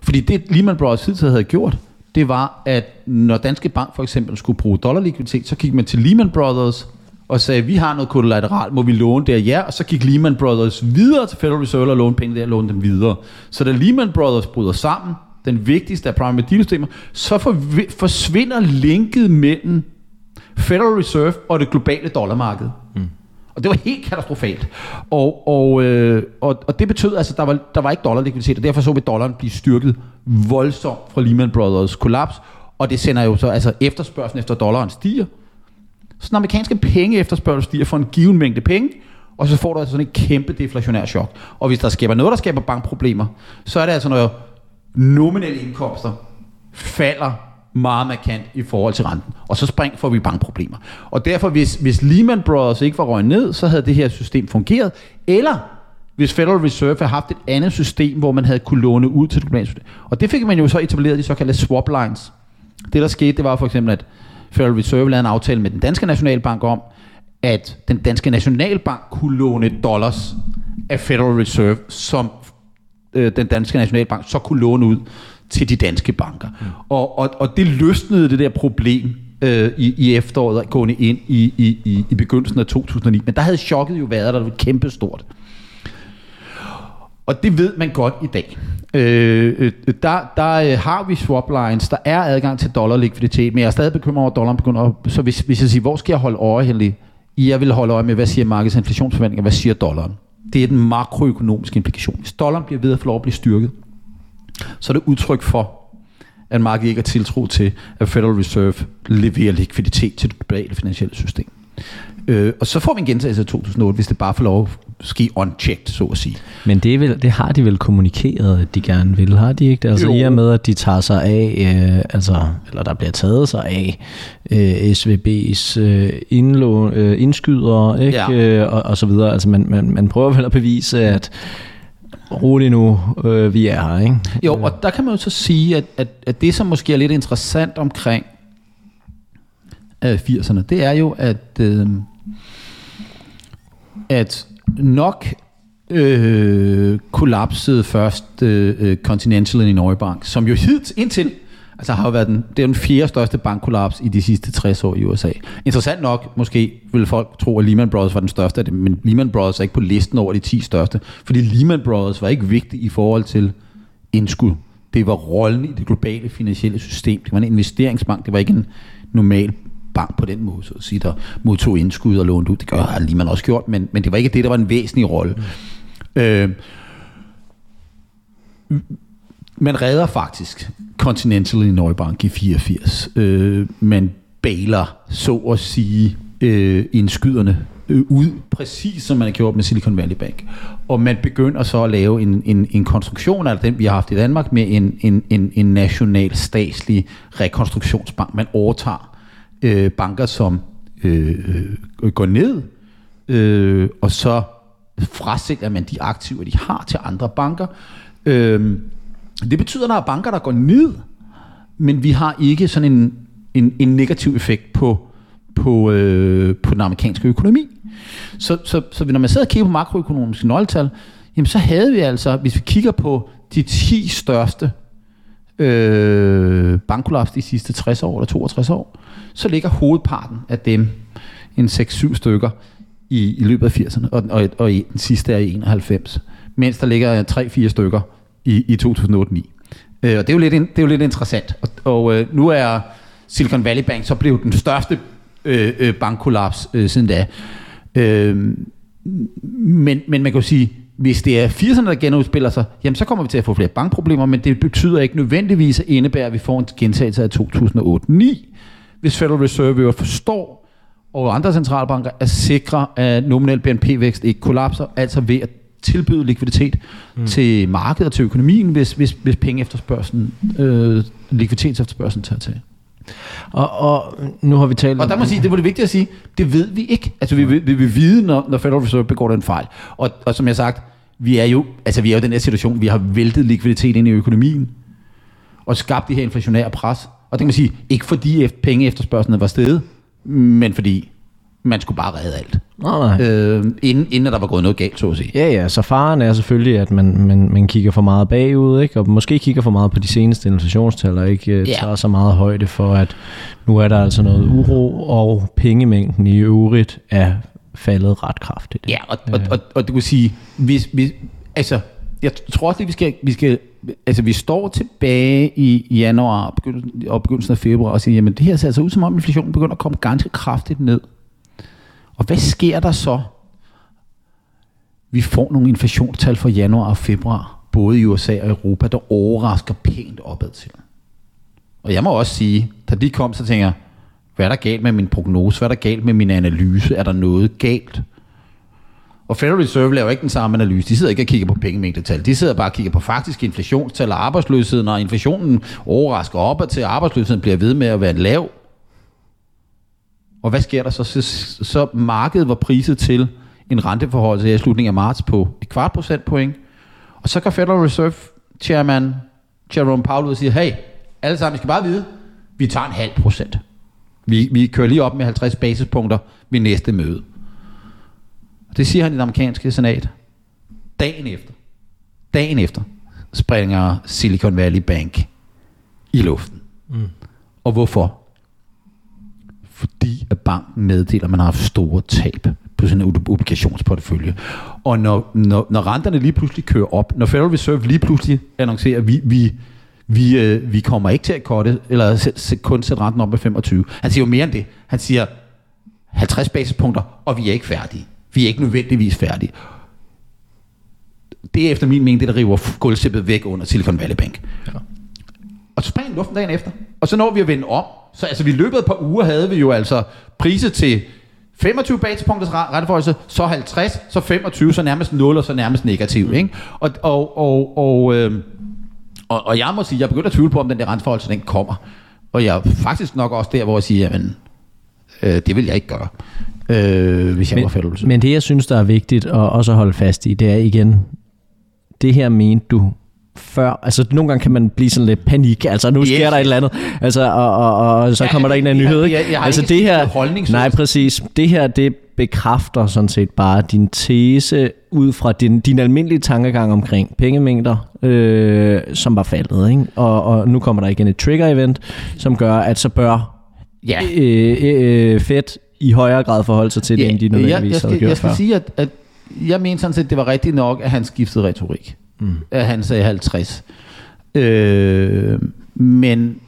Fordi det Lehman Brothers hidtil havde gjort, det var, at når Danske Bank for eksempel skulle bruge dollarlikviditet, så gik man til Lehman Brothers og sagde, vi har noget kollateral, må vi låne der? Ja, og så gik Lehman Brothers videre til Federal Reserve og låne penge der og låne dem videre. Så da Lehman Brothers bryder sammen, den vigtigste af primary deal systemer, så for, forsvinder linket mellem Federal Reserve og det globale dollarmarked. Mm. Og det var helt katastrofalt. Og, og, øh, og, og det betød, altså, der var, der var ikke dollarlikviditet, og derfor så vi dollaren blive styrket voldsomt fra Lehman Brothers kollaps, og det sender jo så, altså efterspørgselen efter dollaren stiger. Så den amerikanske penge efterspørgsel stiger for en given mængde penge, og så får du altså sådan et kæmpe deflationær chok. Og hvis der skaber noget, der skaber bankproblemer, så er det altså, når nominelle indkomster falder meget markant i forhold til renten. Og så spring får vi bankproblemer. Og derfor, hvis, hvis Lehman Brothers ikke var røget ned, så havde det her system fungeret. Eller hvis Federal Reserve havde haft et andet system, hvor man havde kunne låne ud til det globale system. Og det fik man jo så etableret de såkaldte swap lines. Det der skete, det var for eksempel, at Federal Reserve lavede en aftale med den danske nationalbank om, at den danske nationalbank kunne låne dollars af Federal Reserve, som øh, den danske nationalbank så kunne låne ud til de danske banker. Mm. Og, og, og det løsnede det der problem øh, i, i efteråret, gående ind i, i, i, i begyndelsen af 2009. Men der havde chokket jo været, der var kæmpe stort. Og det ved man godt i dag. Øh, øh, der der øh, har vi swap lines, der er adgang til dollarlikviditet, men jeg er stadig bekymret over, at dollaren begynder at... Så hvis, hvis jeg siger, hvor skal jeg holde øje, Heldig? Jeg vil holde øje med, hvad siger markedets inflationsforventninger, hvad siger dollaren? Det er den makroøkonomiske implikation. Hvis dollaren bliver ved at få lov at blive styrket, så er det udtryk for, at markedet ikke har tiltro til, at Federal Reserve leverer likviditet til det globale finansielle system. Øh, og så får vi en gentagelse af 2008, hvis det bare får lov at ske unchecked, så at sige. Men det, vel, det har de vel kommunikeret, at de gerne vil, har de ikke? Altså jo. i og med, at de tager sig af, øh, altså, eller der bliver taget sig af øh, SVB's øh, indlån, øh, indskyder, ikke? Ja. Øh, og, og så videre. Altså man, man, man prøver vel at bevise, at roligt nu, øh, vi er her, ikke? Jo, og der kan man jo så sige, at, at, at det, som måske er lidt interessant omkring øh, 80'erne, det er jo, at, øh, at nok øh, kollapsede først øh, Continental i Norge Bank, som jo hid indtil altså har været den, det er den fjerde største bankkollaps i de sidste 60 år i USA. Interessant nok, måske vil folk tro, at Lehman Brothers var den største af det, men Lehman Brothers er ikke på listen over de 10 største, fordi Lehman Brothers var ikke vigtig i forhold til indskud. Det var rollen i det globale finansielle system. Det var en investeringsbank, det var ikke en normal bank på den måde, så at sige, der modtog indskud og lånte ud. Det gør har Lehman også gjort, men, men det var ikke det, der var en væsentlig rolle. Mm. Øh, man redder faktisk Continental i Neubank i 84. Øh, man bailer, så at sige, øh, indskyderne øh, ud, præcis som man har gjort med Silicon Valley Bank. Og man begynder så at lave en, en, en konstruktion af den, vi har haft i Danmark, med en, en, en, en national statslig rekonstruktionsbank. Man overtager øh, banker, som øh, øh, går ned, øh, og så frasælger man de aktiver, de har til andre banker. Øh, det betyder, at der er banker, der går ned, men vi har ikke sådan en, en, en negativ effekt på, på, øh, på den amerikanske økonomi. Så, så, så når man sidder og kigger på makroøkonomiske nøgletal, jamen så havde vi altså, hvis vi kigger på de 10 største øh, bankkollaps de sidste 60 år eller 62 år, så ligger hovedparten af dem en 6-7 stykker i, i løbet af 80'erne, og, og, og i, den sidste er i 91, mens der ligger 3-4 stykker i, i 2008-9. Øh, og det er, jo lidt, det er jo lidt interessant. Og, og øh, nu er Silicon Valley Bank så blevet den største øh, øh, bankkollaps øh, siden da. Øh, men, men man kan jo sige, hvis det er 80'erne, der genudspiller sig, jamen så kommer vi til at få flere bankproblemer, men det betyder ikke nødvendigvis at indebære, at vi får en gentagelse af 2008-9, hvis Federal Reserve forstår, og andre centralbanker at sikre, at nominel BNP-vækst ikke kollapser, altså ved at tilbyde likviditet mm. til markedet og til økonomien, hvis, hvis, hvis penge efterspørgselen, øh, likviditets efterspørgselen tager til. Og, og nu har vi talt Og der må sige, det var det vigtigt at sige, det ved vi ikke. Altså vi, vi, vi vil vide, når, når Federal Reserve begår den fejl. Og, og som jeg sagt, vi er jo, altså vi er jo i den her situation, vi har væltet likviditet ind i økonomien, og skabt det her inflationære pres. Og det kan man sige, ikke fordi penge efterspørgselen var steget, men fordi man skulle bare redde alt. Nej, nej. Øh, inden, inden der var gået noget galt, så at sige. Ja, ja, så faren er selvfølgelig, at man, man, man kigger for meget bagud, ikke? og måske kigger for meget på de seneste inflationstal, og ikke uh, Ja. tager så meget højde for, at nu er der altså noget uro, og pengemængden i øvrigt er faldet ret kraftigt. Ja, og, og, og, og du kan sige, hvis, hvis, altså, jeg tror også, at vi skal, vi skal, altså vi står tilbage i januar begyndelsen, og begyndelsen af februar og siger, jamen det her ser altså ud som om inflationen begynder at komme ganske kraftigt ned. Og hvad sker der så? Vi får nogle inflationstal for januar og februar, både i USA og Europa, der overrasker pænt opad til. Og jeg må også sige, da de kom, så tænker jeg, hvad er der galt med min prognose? Hvad er der galt med min analyse? Er der noget galt? Og Federal Reserve laver ikke den samme analyse. De sidder ikke og kigger på pengemængdetal. De sidder bare og kigger på faktisk inflationstal og arbejdsløshed. Når inflationen overrasker opad til, arbejdsløsheden bliver ved med at være lav. Og hvad sker der så? Så, så markedet var priset til en renteforhold i slutningen af marts på et kvart procentpoint. Og så kan Federal Reserve Chairman Jerome Powell ud og sige, hey, alle sammen, I skal bare vide, vi tager en halv procent. Vi, vi kører lige op med 50 basispunkter ved næste møde. Det siger han i det amerikanske senat. Dagen efter, dagen efter, springer Silicon Valley Bank i luften. Mm. Og hvorfor? Fordi at banken meddeler, at man har haft store tab på sin obligationsportefølje. Og når, når, når renterne lige pludselig kører op, når Federal Reserve lige pludselig annoncerer, at vi, vi, vi, øh, vi kommer ikke til at korte, eller sæt, sæt, kun sætte renten op med 25. Han siger jo mere end det. Han siger 50 basispunkter, og vi er ikke færdige. Vi er ikke nødvendigvis færdige. Det er efter min mening det, der river gulvsæppet væk under Silicon Valley Bank. Ja. Og så springer luften dagen efter. Og så når vi at vende om. Så altså, vi løbet et par uger havde vi jo altså priser til 25 basispunkters retteforholdelse, så 50, så 25, så nærmest 0, og så nærmest negativ. Ikke? Og, og, og, og, øh, og, og jeg må sige, jeg begynder at tvivle på, om den der renteforholdelse, den kommer. Og jeg er faktisk nok også der, hvor jeg siger, jamen, øh, det vil jeg ikke gøre, øh, hvis jeg var Federal Reserve. Men det, jeg synes, der er vigtigt at også holde fast i, det er igen, det her mente du før, altså nogle gange kan man blive sådan lidt panik, altså nu sker Yes. der et eller andet, altså og, og, og, og så Ja, kommer der en eller anden jeg- nyhed, jeg- ikke? jeg har altså ikke det her, holdning, nej at- præcis, det her det bekræfter sådan set bare din tese ud fra din, din almindelige tankegang omkring pengemængder, øh, som var faldet, ikke? Og, og nu kommer der igen et trigger-event, som gør, at så bør Ja. øh, øh, Fed i højere grad forholde sig til det, end de jeg, nødvendigvis jeg, havde skal, gjort jeg skal før. sige, at, at jeg mener sådan set, det var rigtigt nok, at han skiftede retorik. Mm. Han sagde 50. Øh, men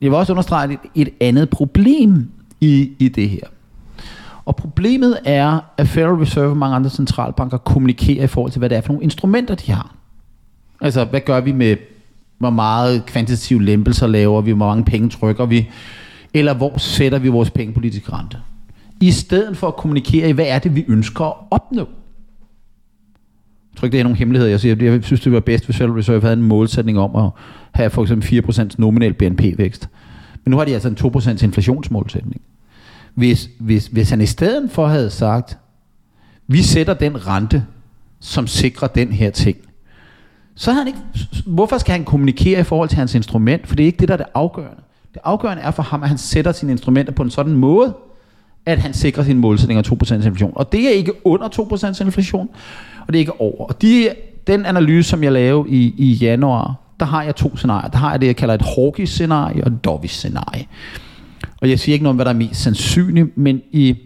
jeg vil også understrege et, et andet problem i, i det her. Og problemet er, at Federal Reserve og mange andre centralbanker kommunikerer i forhold til, hvad det er for nogle instrumenter, de har. Altså, hvad gør vi med, hvor meget kvantitative lempelser laver vi, hvor mange penge trykker vi, eller hvor sætter vi vores pengepolitiske rente. i stedet for at kommunikere i, hvad er det, vi ønsker at opnå. Jeg tror ikke, det er nogen hemmelighed. Jeg siger, jeg synes, det var bedst, hvis Federal Reserve havde en målsætning om at have for eksempel 4% nominel BNP-vækst. Men nu har de altså en 2% inflationsmålsætning. Hvis, hvis, hvis han i stedet for havde sagt, vi sætter den rente, som sikrer den her ting, så havde han ikke, hvorfor skal han kommunikere i forhold til hans instrument? For det er ikke det, der er det afgørende. Det afgørende er for ham, at han sætter sine instrumenter på en sådan måde, at han sikrer sin målsætning af 2% inflation. Og det er ikke under 2% inflation, og det er ikke over. Og de, den analyse, som jeg lavede i, i januar, der har jeg to scenarier. Der har jeg det, jeg kalder et Hawkins-scenarie og et Dovish-scenarie. Og jeg siger ikke noget om, hvad der er mest sandsynligt, men i,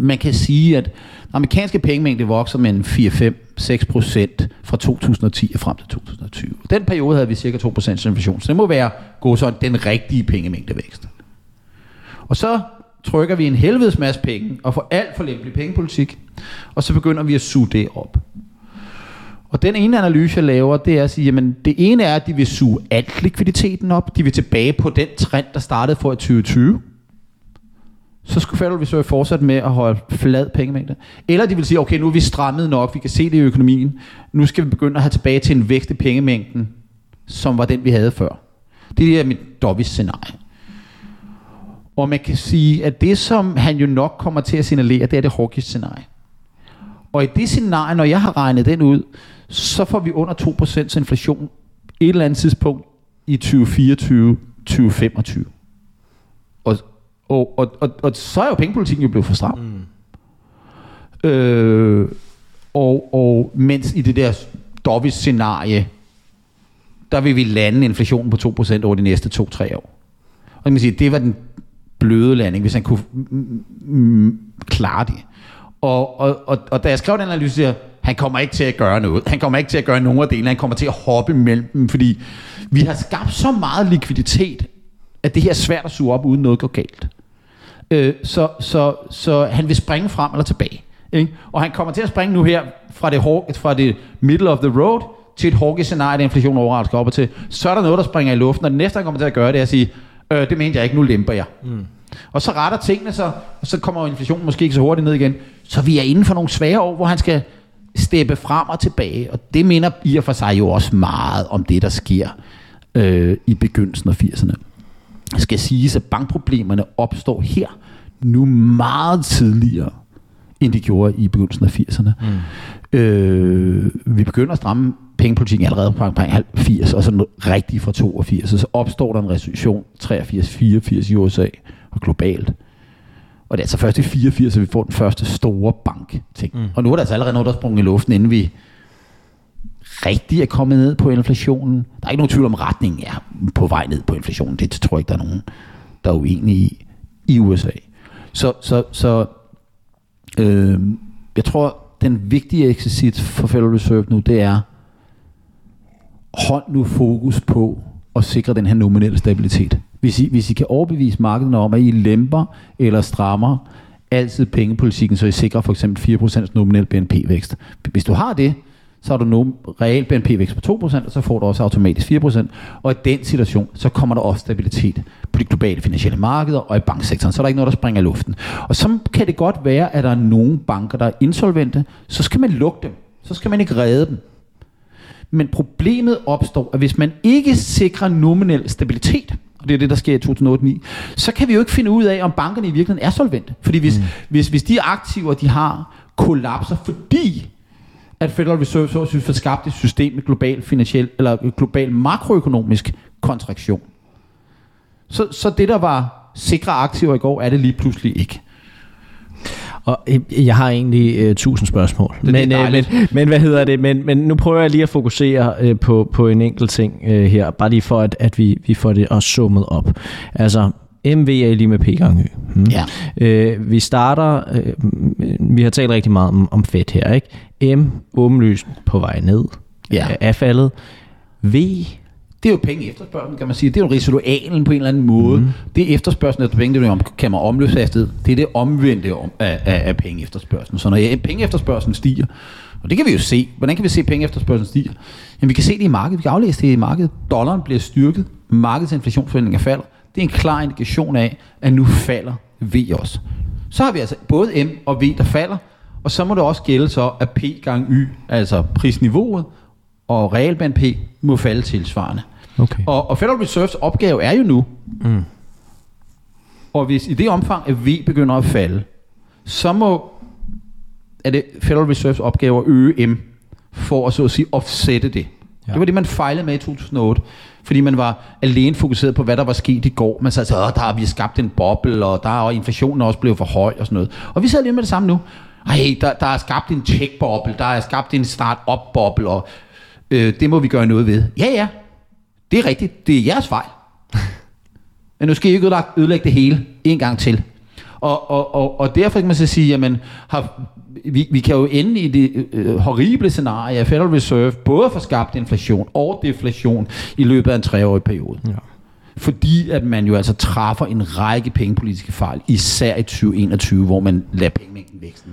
man kan sige, at den amerikanske pengemængde vokser med en 4-5-6 procent fra 2010 og frem til 2020. Den periode havde vi cirka 2 procent inflation, så det må være gå sådan den rigtige pengemængdevækst. Og så trykker vi en helvedes masse penge og får alt for lempelig pengepolitik, og så begynder vi at suge det op. Og den ene analyse, jeg laver, det er at sige, jamen det ene er, at de vil suge alt likviditeten op. De vil tilbage på den trend, der startede for i 2020. Så skulle Federal Reserve fortsætte med at holde flad pengemængde. Eller de vil sige, okay, nu er vi strammet nok, vi kan se det i økonomien. Nu skal vi begynde at have tilbage til en vækst i pengemængden, som var den, vi havde før. Det er mit dobbelt scenarie. Og man kan sige, at det, som han jo nok kommer til at signalere, det er det Hawkins scenarie. Og i det scenarie, når jeg har regnet den ud, så får vi under 2% inflation et eller andet tidspunkt i 2024-2025. Og, og, og, og, og så er jo pengepolitikken jo blevet for stram. Mm. Øh, og, og mens i det der Dovis scenarie, der vil vi lande inflationen på 2% over de næste 2-3 år. Og man sige, det var den bløde landing, hvis han kunne mm, mm, klare det. Og, og, og, og da jeg skrev den analyse, siger han kommer ikke til at gøre noget. Han kommer ikke til at gøre nogen af delene. Han kommer til at hoppe mellem dem, fordi vi har skabt så meget likviditet, at det her er svært at suge op, uden noget går galt. Øh, så, så, så han vil springe frem eller tilbage. Ikke? Og han kommer til at springe nu her fra det, fra det middle of the road til et hårdt scenarie, der inflation overrasker skal op til. Så er der noget, der springer i luften, og det næste, han kommer til at gøre, det er at sige, øh, det mente jeg ikke, nu lemper jeg. Mm. Og så retter tingene sig, og så kommer inflationen måske ikke så hurtigt ned igen. Så vi er inden for nogle svære år, hvor han skal steppe frem og tilbage. Og det minder i og for sig jo også meget om det, der sker øh, i begyndelsen af 80'erne. Det skal siges, at bankproblemerne opstår her nu meget tidligere, end de gjorde i begyndelsen af 80'erne. Mm. Øh, vi begynder at stramme pengepolitikken allerede på 80, og så rigtig fra 82, og så opstår der en recession 83-84 i USA og globalt. Og det er altså først i 84, at vi får den første store bank-ting. Mm. Og nu er der altså allerede noget, der sprunget i luften, inden vi rigtig er kommet ned på inflationen. Der er ikke nogen tvivl om, retningen er på vej ned på inflationen. Det tror jeg ikke, der er nogen, der er uenige i, i USA. Så, så, så øh, jeg tror, den vigtige eksercit for Federal Reserve nu, det er, hold nu fokus på at sikre den her nominelle stabilitet. Hvis I, hvis I kan overbevise markedet om, at I lemper eller strammer altid pengepolitikken, så I sikrer for eksempel 4% nominel BNP-vækst. Hvis du har det, så har du nu real BNP-vækst på 2%, og så får du også automatisk 4%. Og i den situation, så kommer der også stabilitet på de globale finansielle markeder og i banksektoren. Så er der ikke noget, der springer i luften. Og så kan det godt være, at der er nogle banker, der er insolvente. Så skal man lukke dem. Så skal man ikke redde dem. Men problemet opstår, at hvis man ikke sikrer nominel stabilitet, og det er det, der sker i 2008 så kan vi jo ikke finde ud af, om bankerne i virkeligheden er solvente. Fordi hvis, mm. hvis, hvis de aktiver, de har, kollapser, fordi at Federal Reserve så synes får skabt et system med global finansiel eller global makroøkonomisk kontraktion. Så, så det, der var sikre aktiver i går, er det lige pludselig ikke. Og øh, jeg har egentlig øh, tusind spørgsmål. Det, men, det øh, men, men hvad hedder det? Men, men nu prøver jeg lige at fokusere øh, på, på en enkelt ting øh, her, bare lige for at, at vi, vi får det også summet op. Altså, MV er lige med P gang Y. Hmm. Ja. Øh, vi starter, øh, vi har talt rigtig meget om, om fedt her, ikke? M åbenlyst på vej ned, Ja. er faldet. V Det er jo penge efterspørgsel, kan man sige. Det er jo residualen på en eller anden måde. Mm. Det er efterspørgselen efter penge, det er kan man omløbshastighed. Det er det omvendte om, af, af, af penge efterspørgselen. Så når ja, penge efterspørgselen stiger, og det kan vi jo se. Hvordan kan vi se, at penge efterspørgselen stiger? Jamen, vi kan se det i markedet. Vi kan aflæse det i markedet. Dollaren bliver styrket. Markedets inflationsforventninger falder. Det er en klar indikation af, at nu falder V også. Så har vi altså både M og V, der falder, og så må det også gælde så, at P gange Y, altså prisniveauet, og realband P, må falde tilsvarende. Okay. Og, og Federal Reserves opgave er jo nu, mm. og hvis i det omfang, at V begynder at falde, så må er det Federal Reserves opgave at øge M, for at så at sige offsette det. Ja. Det var det, man fejlede med i 2008, fordi man var alene fokuseret på, hvad der var sket i går. Man sagde, at der har vi skabt en boble, og der er inflationen også blevet for høj og sådan noget. Og vi sidder lige med det samme nu. Ej, der, der er skabt en tech-boble, der er skabt en start-up-boble, og øh, det må vi gøre noget ved. Ja, ja, det er rigtigt. Det er jeres fejl. Men nu skal I ikke ødelægge det hele en gang til. Og, og, og, og derfor kan man så sige, jamen, har, vi, vi kan jo ende i det øh, horrible scenarie, at Federal Reserve både får skabt inflation og deflation i løbet af en treårig periode. Ja. Fordi at man jo altså træffer en række pengepolitiske fejl, især i 2021, hvor man lader pengemængden væksten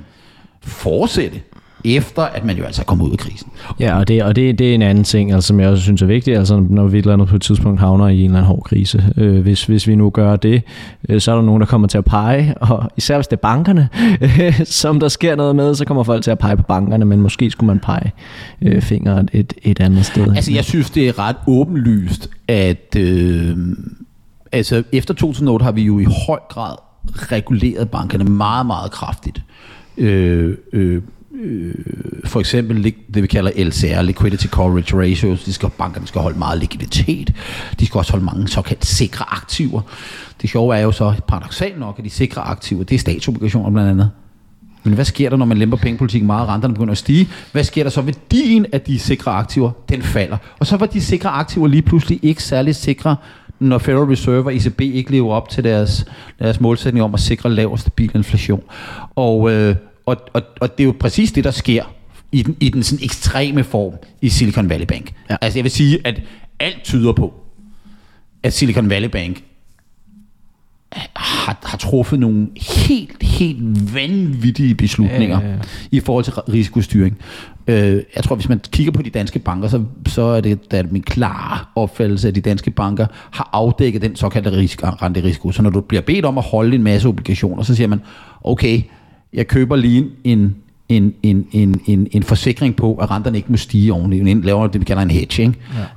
fortsætte efter at man jo altså er kommet ud af krisen. Ja, og det, og det, det er en anden ting, altså, som jeg også synes er vigtigt, altså når vi et eller andet på et tidspunkt havner i en eller anden hård krise. Øh, hvis, hvis vi nu gør det, øh, så er der nogen, der kommer til at pege, [laughs] og især hvis det er bankerne, øh, [laughs] som der sker noget med, så kommer folk til at pege på bankerne, men måske skulle man pege øh, fingeren et, et andet sted. Altså jeg synes, det er ret åbenlyst, at øh, altså, efter 2008 har vi jo i høj grad reguleret bankerne meget, meget kraftigt. Øh, øh, øh, for eksempel det vi kalder LCR, Liquidity Coverage Ratios, de skal, bankerne skal holde meget likviditet, de skal også holde mange såkaldt sikre aktiver. Det sjove er jo så paradoxalt nok, at de sikre aktiver, det er statsobligationer blandt andet. Men hvad sker der, når man lemper pengepolitikken meget, og renterne begynder at stige? Hvad sker der så? Værdien af de sikre aktiver, den falder. Og så var de sikre aktiver lige pludselig ikke særlig sikre, når Federal Reserve og ECB ikke lever op til deres, deres målsætning om at sikre lav og stabil inflation. Og, øh, og, og, og det er jo præcis det, der sker i den, i den sådan ekstreme form i Silicon Valley Bank. Ja. Altså jeg vil sige, at alt tyder på, at Silicon Valley Bank har, har truffet nogle helt, helt vanvittige beslutninger ja, ja, ja. i forhold til risikostyring. Øh, jeg tror, hvis man kigger på de danske banker, så, så er det der er min klare opfattelse, at de danske banker har afdækket den såkaldte risiko, renterisiko. Så når du bliver bedt om at holde en masse obligationer, så siger man, okay, jeg køber lige en, en, en, en, en, en forsikring på, at renterne ikke må stige ordentligt. En laver det, vi kalder en hedge. Ikke?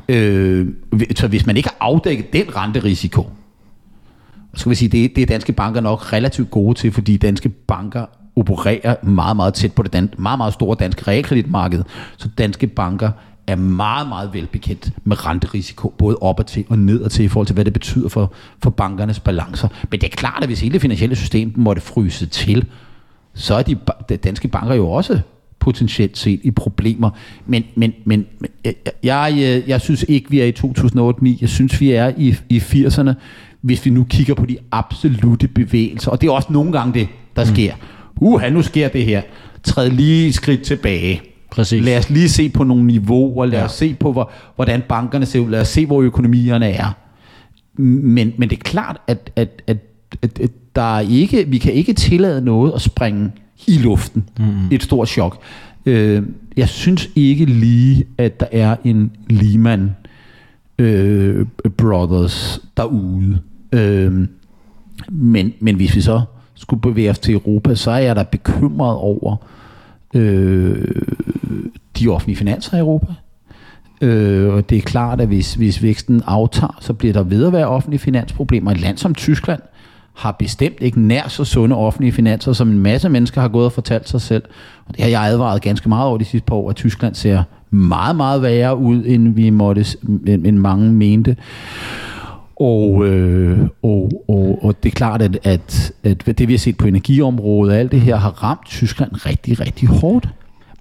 Ja. Øh, så hvis man ikke har afdækket den renterisiko, så skal vi sige, det, det er danske banker nok relativt gode til, fordi danske banker opererer meget, meget tæt på det dan- meget, meget store danske realkreditmarked. Så danske banker er meget, meget velbekendt med renterisiko, både op og til og ned og til, i forhold til, hvad det betyder for, for bankernes balancer. Men det er klart, at hvis hele det finansielle system måtte fryse til, så er de, de danske banker jo også potentielt set i problemer. Men, men, men jeg, jeg, jeg synes ikke, vi er i 2008-9. Jeg synes, vi er i, i 80'erne, hvis vi nu kigger på de absolute bevægelser. Og det er også nogle gange det, der mm. sker. Uha, nu sker det her. Træd lige et skridt tilbage. Præcis. Lad os lige se på nogle niveauer. Lad ja. os se på, hvor, hvordan bankerne ser ud. Lad os se, hvor økonomierne er. Men, men det er klart, at, at, at der er ikke, vi kan ikke tillade noget at springe i luften. Mm. Et stort chok. Øh, jeg synes ikke lige, at der er en Lehman øh, Brothers derude. Øh, men, men hvis vi så skulle bevæge os til Europa, så er jeg da bekymret over øh, de offentlige finanser i Europa. Øh, og det er klart, at hvis, hvis væksten aftager, så bliver der ved at være offentlige finansproblemer. Et land som Tyskland har bestemt ikke nær så sunde offentlige finanser, som en masse mennesker har gået og fortalt sig selv. Og det har jeg advaret ganske meget over de sidste par år, at Tyskland ser meget, meget værre ud, end vi måtte, end mange mente. Og, øh, og, og, og det er klart, at, at, at det vi har set på energiområdet og alt det her har ramt Tyskland rigtig, rigtig hårdt.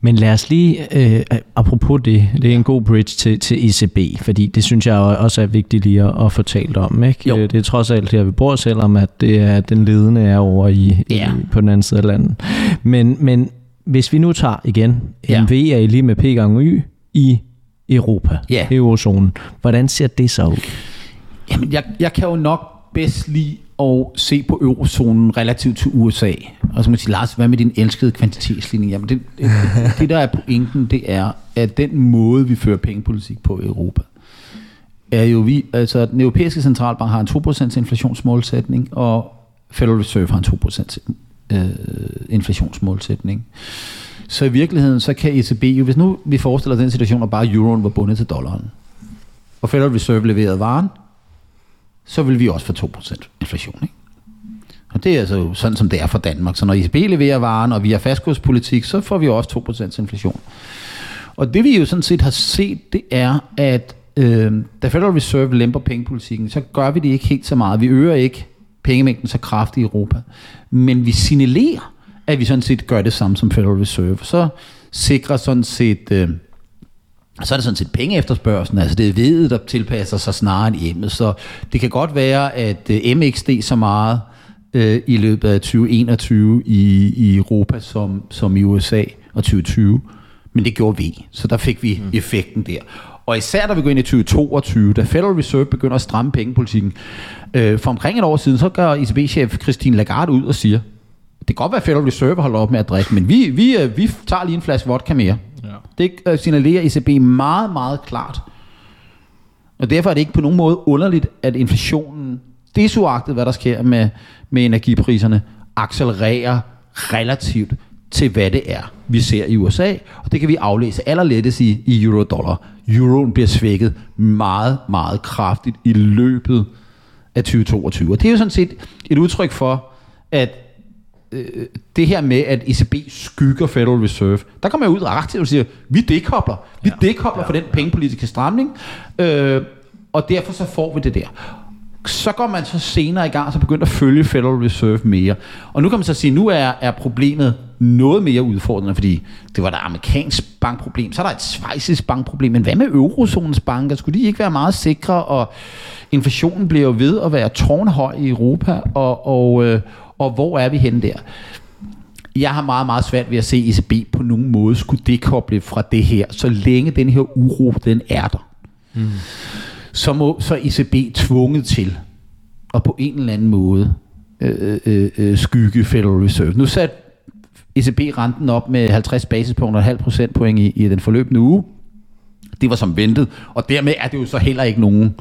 Men lad os lige, øh, apropos det, det er en god bridge til, til ECB, fordi det synes jeg også er vigtigt lige at, at få talt om. Ikke? Jo. Det er trods alt her, vi bor, selvom at det er, den ledende er over i, ja. i, på den anden side af landet. Men, men hvis vi nu tager igen, ja. MV er lige med P gange Y i Europa, ja. eurozonen. Hvordan ser det så ud? Jamen, jeg, jeg kan jo nok bedst lide og se på eurozonen relativt til USA. Og så må man sige, Lars, hvad med din elskede kvantitetsligning? Jamen, det, det, det der er pointen, det er, at den måde, vi fører pengepolitik på i Europa, er jo vi, altså den europæiske centralbank har en 2% inflationsmålsætning, og Federal Reserve har en 2% øh, inflationsmålsætning. Så i virkeligheden, så kan ECB jo, hvis nu vi forestiller den situation, at bare euroen var bundet til dollaren, og Federal Reserve leverede varen, så vil vi også få 2% inflation. Ikke? Og det er altså sådan, som det er for Danmark. Så når ECB leverer varen, og vi har fastkurspolitik, så får vi også 2% inflation. Og det vi jo sådan set har set, det er, at øh, da Federal Reserve lemper pengepolitikken, så gør vi det ikke helt så meget. Vi øger ikke pengemængden så kraftigt i Europa. Men vi signalerer, at vi sådan set gør det samme som Federal Reserve. Så sikrer sådan set... Øh, så er det sådan set pengeefterspørgselen, altså det er vedet, der tilpasser sig snarere end hjemmet. Så det kan godt være, at øh, MX så meget øh, i løbet af 2021 i, i Europa som, som i USA og 2020, men det gjorde vi, så der fik vi mm. effekten der. Og især da vi går ind i 2022, da Federal Reserve begynder at stramme pengepolitikken, øh, for omkring et år siden, så gør ECB-chef Christine Lagarde ud og siger, det kan godt være, at Federal Reserve holder op med at drikke, men vi, vi, øh, vi tager lige en flaske vodka mere. Ja. Det øh, signalerer ECB meget, meget klart. Og derfor er det ikke på nogen måde underligt, at inflationen, desuagtet hvad der sker med, med energipriserne, accelererer relativt til hvad det er, vi ser i USA. Og det kan vi aflæse allerlettest i, i euro-dollar. Euroen bliver svækket meget, meget kraftigt i løbet af 2022. Og det er jo sådan set et udtryk for, at øh, det her med, at ECB skygger Federal Reserve, der kommer jeg ud aktivt og siger, vi dekobler. Vi ja, dekobler ja, for den pengepolitiske stramning, øh, og derfor så får vi det der så går man så senere i gang, så begynder at følge Federal Reserve mere. Og nu kan man så sige, nu er, er problemet noget mere udfordrende, fordi det var der amerikansk bankproblem, så er der et svejsisk bankproblem, men hvad med eurozonens banker? Skulle de ikke være meget sikre, og inflationen bliver jo ved at være tårnhøj i Europa, og, og, øh, og hvor er vi henne der? Jeg har meget, meget svært ved at se ECB på nogen måde skulle dekoble fra det her, så længe den her uro, den er der. Mm så må så ECB tvunget til at på en eller anden måde øh, øh, øh, skygge Federal Reserve. Nu satte ECB renten op med 50 basispunkter og halv procentpoint i, i den forløbende uge. Det var som ventet, og dermed er det jo så heller ikke nogen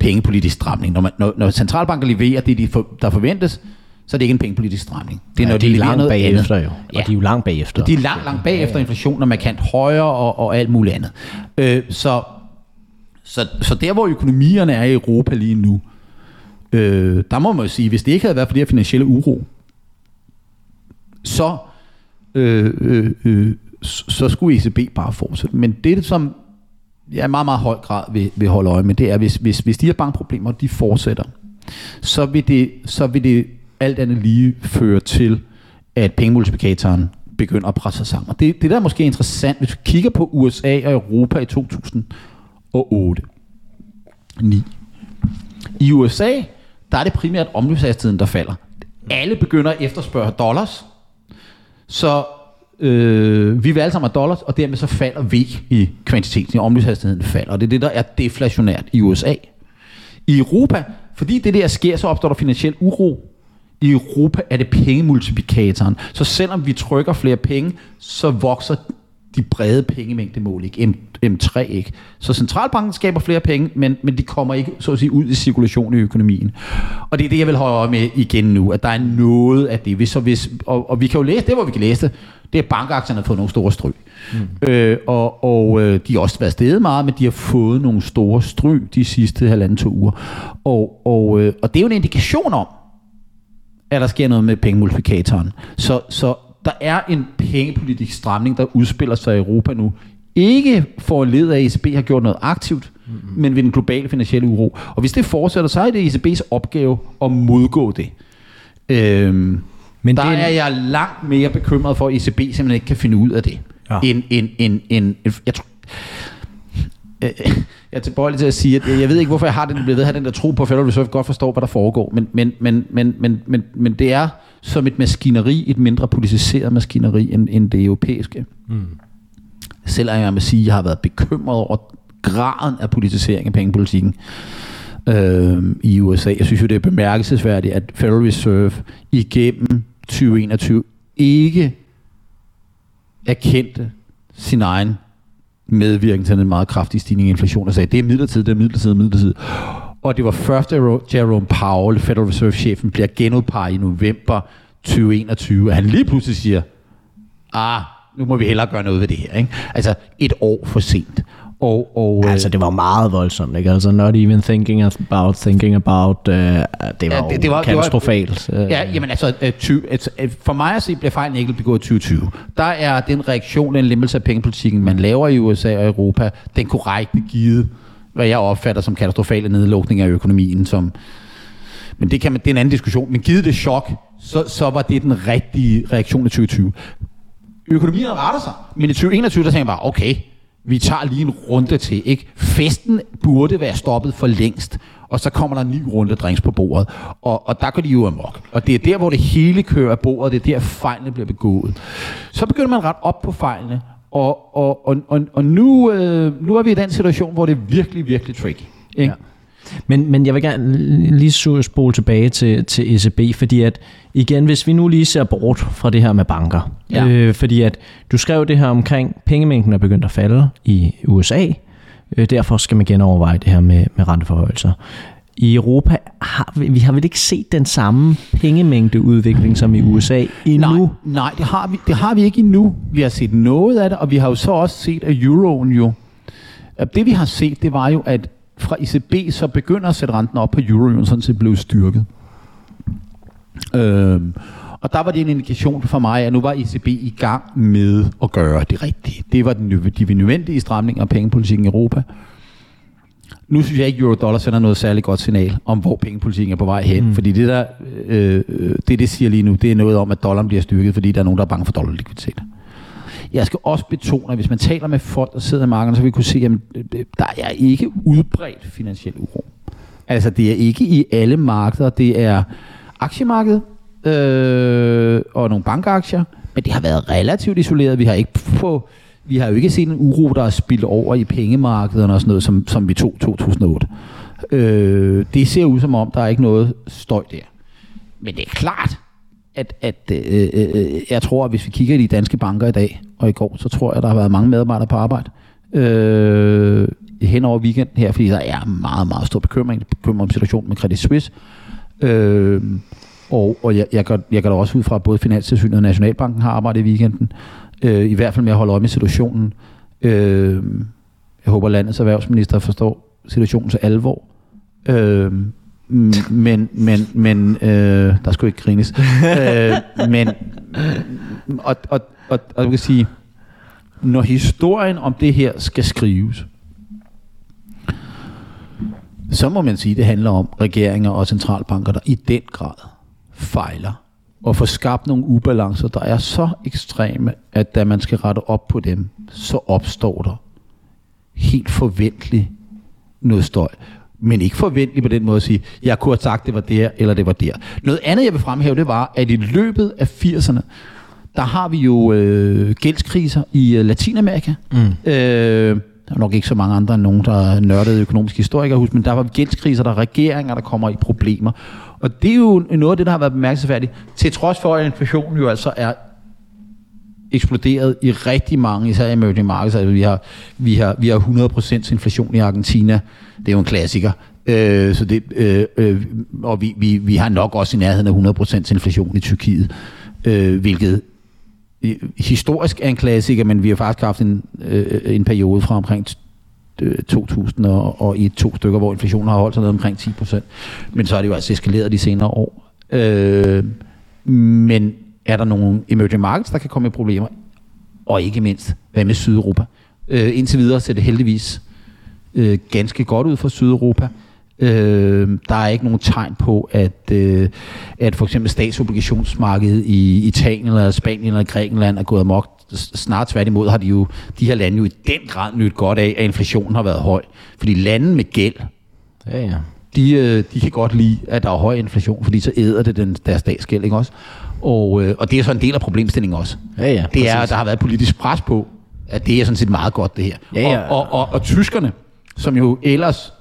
pengepolitisk stramning. Når, man, når, når centralbanker leverer det, de for, der forventes, så er det ikke en pengepolitisk stramning. Det er, ja, når de, de er langt bagefter jo. Ja. Og de er jo langt bagefter. Og de er langt, langt bagefter inflationen er markant højere og, og alt muligt andet. Øh, så så, så der, hvor økonomierne er i Europa lige nu, øh, der må man jo sige, hvis det ikke havde været for det her finansielle uro, så, øh, øh, øh, så skulle ECB bare fortsætte. Men det, som jeg i meget, meget høj grad vil, vil holde øje med, det er, hvis, hvis, hvis de her bankproblemer, de fortsætter, så vil det, så vil det alt andet lige fører til, at pengemultiplikatoren begynder at presse sig sammen. Og det, det der er måske interessant, hvis vi kigger på USA og Europa i 2008, 9. I USA, der er det primært omløbshastigheden, der falder. Alle begynder at efterspørge dollars, så øh, vi vil alle sammen have dollars, og dermed så falder V i kvantiteten, i omløbshastigheden falder, og det er det, der er deflationært i USA. I Europa, fordi det der sker, så opstår der finansiel uro. I Europa er det pengemultiplikatoren. Så selvom vi trykker flere penge, så vokser de brede pengemængdemål, ikke? M, M3, ikke? Så centralbanken skaber flere penge, men, men de kommer ikke, så at sige, ud i cirkulation i økonomien. Og det er det, jeg vil holde øje med igen nu, at der er noget af det. Hvis, så hvis, og, og vi kan jo læse, det hvor vi kan læse det, det er, at bankaktierne har fået nogle store stryg. Mm. Øh, og og øh, de har også været steget meget, men de har fået nogle store stryg de sidste halvanden to uger. Og, og, øh, og det er jo en indikation om, at der sker noget med pengemultiplikatoren. Så, så der er en pengepolitisk stramning, der udspiller sig i Europa nu. Ikke for led af, at ECB har gjort noget aktivt, mm-hmm. men ved den globale finansielle uro. Og hvis det fortsætter, så er det ECB's opgave at modgå det. Øhm, men der det er, er jeg langt mere bekymret for, at ECB simpelthen ikke kan finde ud af det. Ja. End, end, end, end, jeg tror, øh, jeg er tilbøjelig til at sige, at jeg ved ikke, hvorfor jeg har den, blevet ved at have den der tro på, at Federal Reserve godt forstår, hvad der foregår, men, men, men, men, men, men, men det er som et maskineri, et mindre politiseret maskineri end, end det europæiske. Mm. Selv er jeg at sige, at jeg har været bekymret over graden af politisering af pengepolitikken øh, i USA. Jeg synes jo, det er bemærkelsesværdigt, at Federal Reserve igennem 2021 ikke erkendte sin egen medvirken til en meget kraftig stigning i inflation, og altså, sagde, det er midlertidigt, det er midlertidigt, midlertidigt. Og det var først, at Jerome Powell, Federal Reserve-chefen, bliver genudpeget i november 2021, at han lige pludselig siger, ah, nu må vi hellere gøre noget ved det her. Ikke? Altså et år for sent. Og, og, Altså, det var meget voldsomt, ikke? Altså, not even thinking about thinking about, uh, det var, Ja, det- det, var- var det var- katastrofalt. Øh, Ja, jamen altså, øh, 20, altså, øh, for mig at se, bliver fejlen ikke begået i 2020. Der er den reaktion, den lempelse af pengepolitikken, man laver i USA og Europa, den korrekte givet, hvad jeg opfatter som katastrofale nedlukning af økonomien, som men det, kan man, det er en anden diskussion. Men givet det chok, så, så var det den rigtige reaktion i 2020. Økonomien retter sig, men i 2021, der tænker jeg bare, okay, vi tager lige en runde til. Ikke? Festen burde være stoppet for længst, og så kommer der en ny runde drinks på bordet. Og, og der går de jo amok. Og det er der, hvor det hele kører af bordet, det er der, fejlene bliver begået. Så begynder man at rette op på fejlene, og, og, og, og, og nu, øh, nu er vi i den situation, hvor det er virkelig, virkelig tricky. Ikke? Ja. Men, men jeg vil gerne lige spole tilbage til, til ECB, fordi at igen, hvis vi nu lige ser bort fra det her med banker, Ja. øh, fordi at du skrev det her omkring, pengemængden er begyndt at falde i USA, øh, derfor skal man genoverveje det her med, med renteforhøjelser. I Europa har vi, vi har vel ikke set den samme pengemængdeudvikling som i USA endnu? Nej, nej det, har vi, det har vi ikke endnu. Vi har set noget af det, og vi har jo så også set, at euroen jo... Det vi har set, det var jo, at fra ECB så begynder at sætte renten op på euroen, sådan set blev styrket. Øhm, og der var det en indikation for mig, at nu var ECB i gang med at gøre det rigtige. Det var den, de nødvendige stramninger af pengepolitikken i Europa. Nu synes jeg ikke, euro-dollar sender noget særligt godt signal om, hvor pengepolitikken er på vej hen. Mm. Fordi det, der, øh, øh, det, det siger lige nu, det er noget om, at dollaren bliver styrket, fordi der er nogen, der er bange for dollarlikviditet. Jeg skal også betone, at hvis man taler med folk, der sidder i markedet, så vil vi kunne se, at øh, øh, der er ikke udbredt finansiel uro. Altså, det er ikke i alle markeder. Det er aktiemarkedet øh, og nogle bankaktier, men det har været relativt isoleret. Vi har ikke på, vi har jo ikke set en uro, der er spildt over i pengemarkederne og sådan noget, som, som vi tog 2008. Øh, det ser ud som om, der er ikke noget støj der. Men det er klart, at, at øh, øh, øh jeg tror, at hvis vi kigger i de danske banker i dag og i går, så tror jeg, der har været mange medarbejdere på arbejde øh, hen over weekenden her, fordi der er meget, meget stor bekymring. Bekymring om situationen med Credit Suisse. Øh, og og jeg, jeg, gør, jeg gør da også ud fra, at både Finanstilsynet og Nationalbanken har arbejdet i weekenden. Øh, I hvert fald med at holde øje med situationen. Øh, jeg håber, landets erhvervsminister forstår situationens alvor. Øh, men, men, men øh, der skulle ikke grines. øh, men, og, og, og, og jeg kan sige, når historien om det her skal skrives, så må man sige, at det handler om regeringer og centralbanker, der i den grad fejler og får skabt nogle ubalancer, der er så ekstreme, at da man skal rette op på dem, så opstår der helt forventeligt noget støj. Men ikke forventeligt på den måde at sige, jeg kunne have sagt, det var der, eller det var der. Noget andet, jeg vil fremhæve, det var, at i løbet af 80'erne, der har vi jo øh, gældskriser i øh, Latinamerika. Mm. Øh, der er nok ikke så mange andre end nogen, der er nørdede økonomiske historikere, husk, men der var gældskriser, der er regeringer, der kommer i problemer. Og det er jo noget af det, der har været bemærkelsesværdigt, til trods for, at inflationen jo altså er eksploderet i rigtig mange, især i emerging markets. Altså, vi, har, vi, har, vi har 100% inflation i Argentina. Det er jo en klassiker. Øh, så det, øh, øh, og vi, vi, vi har nok også i nærheden af 100% inflation i Tyrkiet, øh, hvilket historisk er en klassiker, men vi har faktisk haft en, øh, en periode fra omkring øh, 2000 og, og i to stykker, hvor inflationen har holdt sig ned omkring 10%. Men så er det jo altså eskaleret de senere år. Øh, men er der nogle emerging markets, der kan komme i problemer? Og ikke mindst, hvad med Sydeuropa? Øh, indtil videre ser det heldigvis øh, ganske godt ud for Sydeuropa. Øh, der er ikke nogen tegn på, at, øh, at for eksempel statsobligationsmarkedet i Italien eller Spanien eller Grækenland er gået amok. Snart tværtimod har de jo de her lande jo i den grad nyt godt af, at inflationen har været høj. Fordi lande med gæld, Ja, ja. de, øh, de kan godt lide, at der er høj inflation, fordi så æder det den, deres statsgæld, ikke også? Og, øh, og det er så en del af problemstillingen også. Ja, ja, det er, at der har været politisk pres på, at det er sådan set meget godt, det her. Ja, ja. Og, og, og, og tyskerne, som jo ellers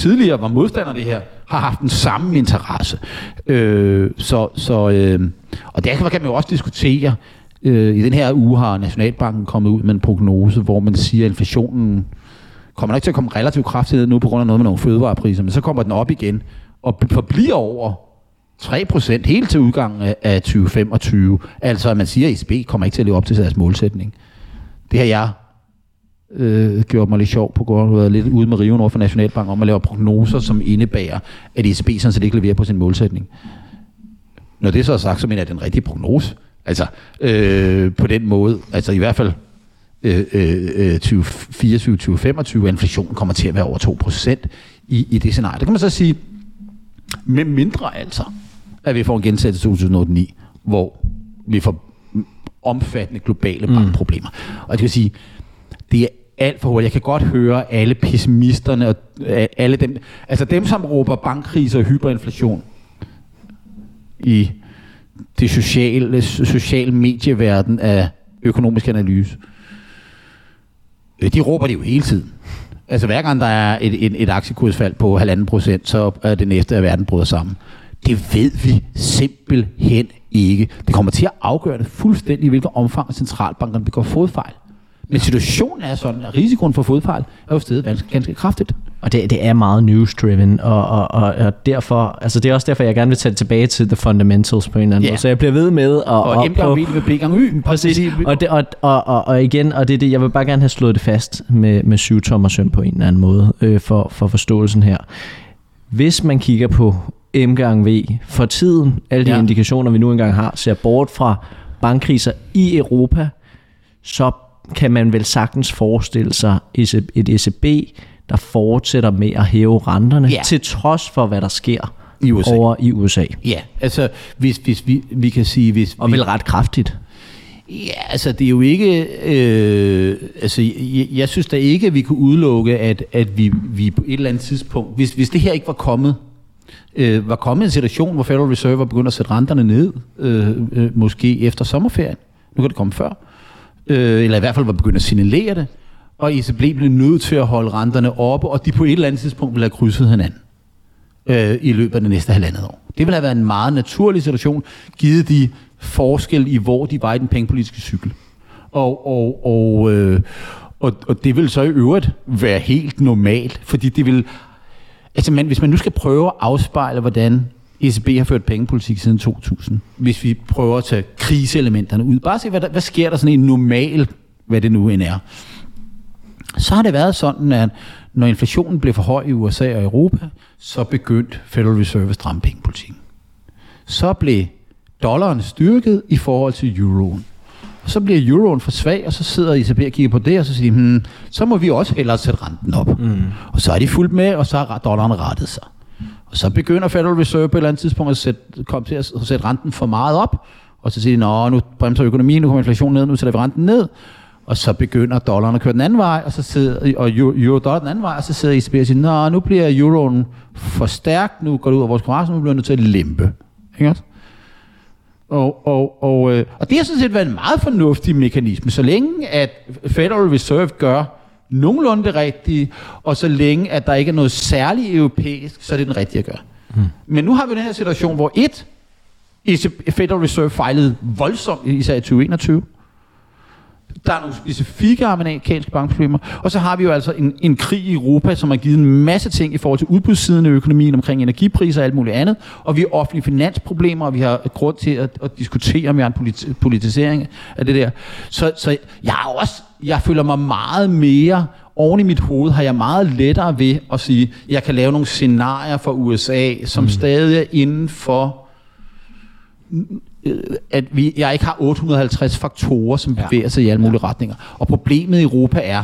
tidligere var modstandere af det her, har haft den samme interesse. Øh, så, så, øh, og derfor kan man jo også diskutere, øh, i den her uge har Nationalbanken kommet ud med en prognose, hvor man siger, at inflationen kommer nok til at komme relativt kraftigt ned nu på grund af noget med nogle fødevarepriser, men så kommer den op igen og forbliver over 3% helt til udgangen af, af 2025. Altså, at man siger, at ECB kommer ikke til at leve op til deres målsætning. Det har jeg øh, gjort mig lidt sjov på går, været lidt ude med riven over for Nationalbank om at lave prognoser, som indebærer, at ECB sådan set ikke leverer på sin målsætning. Når det så er sagt, så mener jeg, at det er en rigtig prognose. Altså, øh, på den måde, altså i hvert fald øh, øh, 2024-2025, inflationen kommer til at være over 2% i, i det scenarie. Det kan man så sige, med mindre altså, at vi får en gensættelse i 2009, hvor vi får omfattende globale bankproblemer. Mm. Og det vil sige, det er alt for hurtigt. Jeg kan godt høre alle pessimisterne og øh, alle dem, altså dem, som råber bankkrise og hyperinflation i det sociale, sociale medieverden af økonomisk analyse. Øh, de råber det jo hele tiden. Altså hver gang der er et, et, et aktiekursfald på halvanden procent, så er det næste, at verden bryder sammen. Det ved vi simpelthen ikke. Det kommer til at afgøre det fuldstændig, i hvilket omfang centralbankerne begår fodfejl. Men situationen er sådan, at risikoen for fodfejl er jo stedet ganske kraftigt. Og det, det er meget news-driven, og, og, og, og derfor, altså det er også derfor, jeg gerne vil tage tilbage til the fundamentals på en eller anden yeah. måde. Så jeg bliver ved med at... Og, og M gange V vil blive gang Y. Præcis. Og, det, og, og, og, og, igen, og det er det, jeg vil bare gerne have slået det fast med, med syv tommer søm på en eller anden måde, øh, for, for forståelsen her. Hvis man kigger på M gange V for tiden, alle de ja. indikationer, vi nu engang har, ser bort fra bankkriser i Europa, så kan man vel sagtens forestille sig et ECB, der fortsætter med at hæve renterne, ja. til trods for, hvad der sker i USA. over i USA. Ja, altså hvis, hvis vi, vi kan sige... Hvis og vel ret kraftigt. Ja, altså det er jo ikke... Øh, altså jeg, jeg synes da ikke, at vi kunne udelukke, at, at vi, vi på et eller andet tidspunkt... Hvis, hvis det her ikke var kommet, øh, var kommet en situation, hvor Federal Reserve var begyndt at sætte renterne ned, øh, øh, måske efter sommerferien. Nu kan det komme før øh, eller i hvert fald var begyndt at signalere det, og ECB blev nødt til at holde renterne oppe, og de på et eller andet tidspunkt ville have krydset hinanden øh, i løbet af det næste halvandet år. Det ville have været en meget naturlig situation, givet de forskel i, hvor de var i den pengepolitiske cykel. Og, og, og, øh, og, og det vil så i øvrigt være helt normalt, fordi det vil... Altså, man, hvis man nu skal prøve at afspejle, hvordan ECB har ført pengepolitik siden 2000. Hvis vi prøver at tage kriseelementerne ud, bare se, hvad, der, hvad sker der sådan en normal, hvad det nu end er. Så har det været sådan, at når inflationen blev for høj i USA og Europa, så begyndte Federal Reserve at stramme pengepolitikken. Så blev dollaren styrket i forhold til euroen. Og så bliver euroen for svag, og så sidder ECB og kigger på det, og så siger de, hmm, så må vi også hellere sætte renten op. Mm. Og så er de fuldt med, og så har dollaren rettet sig. Og så begynder Federal Reserve på et eller andet tidspunkt at sætte, komme til at sætte renten for meget op, og så siger de, nu bremser økonomien, nu kommer inflationen ned, nu sætter vi renten ned, og så begynder dollaren at køre den anden vej, og så sidder, og euro dollar den anden vej, og så sidder ECB og siger, Nå, nu bliver euroen for stærk, nu går det ud af vores konkurrence, nu bliver vi nødt til at lempe. Ikke også? Og, og, og, øh, og det har sådan set været en meget fornuftig mekanisme, så længe at Federal Reserve gør nogenlunde det rigtige, og så længe, at der ikke er noget særligt europæisk, så er det den rigtige at gøre. Mm. Men nu har vi den her situation, hvor et, Federal Reserve fejlede voldsomt, især i 2021. Der er nogle specifikke amerikanske bankproblemer, og så har vi jo altså en, en krig i Europa, som har givet en masse ting i forhold til udbudssiden af økonomien omkring energipriser og alt muligt andet, og vi har offentlige finansproblemer, og vi har grund til at, at diskutere mere en politi- politisering af det der. Så, så jeg har også jeg føler mig meget mere oven i mit hoved har jeg meget lettere ved at sige, at jeg kan lave nogle scenarier for USA, som mm. stadig er inden for, at vi, jeg ikke har 850 faktorer, som bevæger sig i alle mulige ja. retninger. Og problemet i Europa er,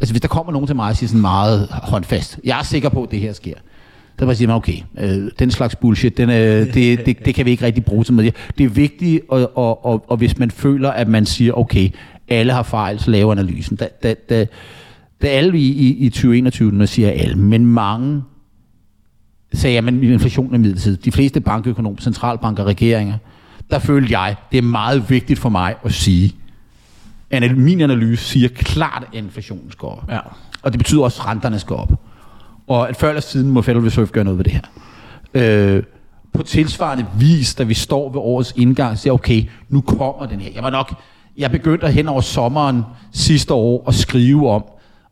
altså hvis der kommer nogen til mig og siger sådan meget håndfast, jeg er sikker på, at det her sker. Så bare siger okay, øh, den slags bullshit, den, øh, det, det, det kan vi ikke rigtig bruge til noget. Det er vigtigt, og, og, og, og hvis man føler, at man siger, okay, alle har fejl, så laver analysen. Da, da, da, da alle i, i, i 2021, når siger alle, men mange sagde, at inflationen er midlertidig. De fleste bankøkonomer, centralbanker, regeringer, der følte jeg, det er meget vigtigt for mig at sige, at min analyse siger klart, at inflationen skal op. Ja. Og det betyder også, at renterne skal op. Og at før eller siden må Federal Reserve gøre noget ved det her. Øh, på tilsvarende vis, da vi står ved årets indgang, siger okay, nu kommer den her. Jeg var nok, jeg begyndte hen over sommeren sidste år at skrive om,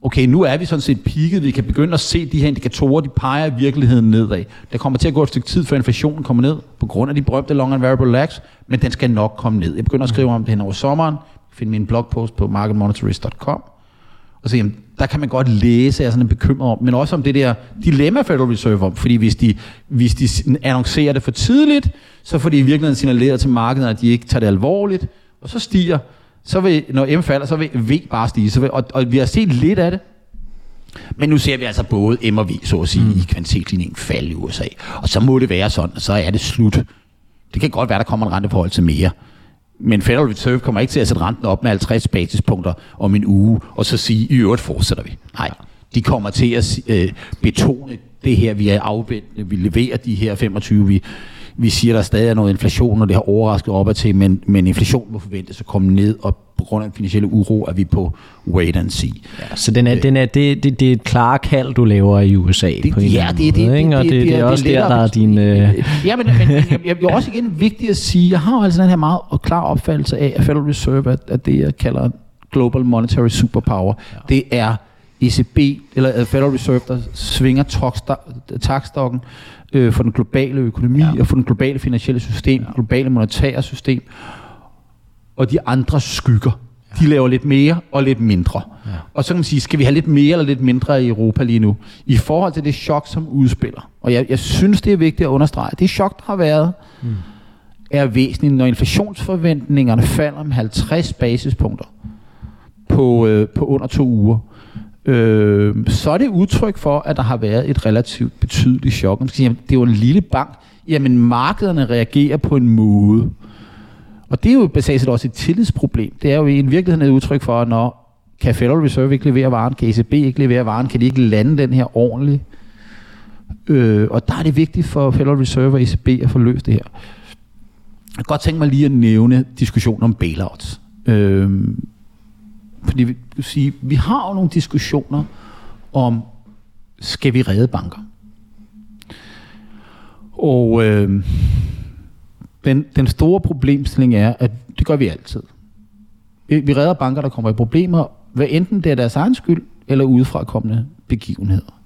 okay, nu er vi sådan set peaked, vi kan begynde at se de her indikatorer, de peger i virkeligheden nedad. Der kommer til at gå et stykke tid, før inflationen kommer ned, på grund af de berømte long and variable lags, men den skal nok komme ned. Jeg begynder at skrive om det hen over sommeren, finde min blogpost på marketmonitorist.com, og så jamen, der kan man godt læse, jeg er sådan bekymret om, men også om det der dilemma Federal Reserve om, fordi hvis de, hvis de annoncerer det for tidligt, så får de i virkeligheden signaleret til markedet, at de ikke tager det alvorligt, og så stiger, så vil, når M falder, så vil V bare stige, så vil, og, og vi har set lidt af det, men nu ser vi altså både M og V, så at sige, mm. i kvantitetsligningen falde i USA. Og så må det være sådan, og så er det slut. Det kan godt være, der kommer en renteforhold til mere. Men Federal Reserve kommer ikke til at sætte renten op med 50 basispunkter om en uge, og så sige, i øvrigt fortsætter vi. Nej, de kommer til at øh, betone det her, vi er afventende, vi leverer de her 25, vi, vi siger, der stadig er noget inflation, og det har overrasket op til, men, men inflation må forventes at komme ned, og på grund af den finansielle uro er vi på wait and see. Ja, så den er, den er, det, det, det er et klart kald, du laver i USA det, på en ja, det, det, måde, ikke? og det, det, det, er også der, der er din... Øh... Ja, men, men jeg, jeg, er også igen vigtigt at sige, jeg har altså den her meget klar opfattelse af, at Federal Reserve er, at det, jeg kalder Global Monetary Superpower. Ja. Det er ECB, eller Federal Reserve, der svinger takstokken øh, for den globale økonomi ja. og for den globale finansielle system, ja. globale monetære system, og de andre skygger. De laver lidt mere og lidt mindre. Ja. Og så kan man sige, skal vi have lidt mere eller lidt mindre i Europa lige nu? I forhold til det chok, som udspiller. Og jeg, jeg synes, det er vigtigt at understrege. Det chok, der har været, mm. er væsentligt, når inflationsforventningerne falder med 50 basispunkter på, øh, på under to uger øh, så er det udtryk for, at der har været et relativt betydeligt chok. Man skal sige, det er jo en lille bank. Jamen, markederne reagerer på en måde. Og det er jo basalt set også et tillidsproblem. Det er jo i en virkelighed et udtryk for, at når kan Federal Reserve ikke levere varen, kan ECB ikke levere varen, kan de ikke lande den her ordentligt. Øh, og der er det vigtigt for Federal Reserve og ECB at få løst det her. Jeg kan godt tænke mig lige at nævne diskussionen om bailouts. Øh, fordi vi, sige, vi har jo nogle diskussioner om, skal vi redde banker? Og øh, den, den store problemstilling er, at det gør vi altid. Vi, vi redder banker, der kommer i problemer, hvad enten det er deres egen skyld, eller udefrakommende begivenheder.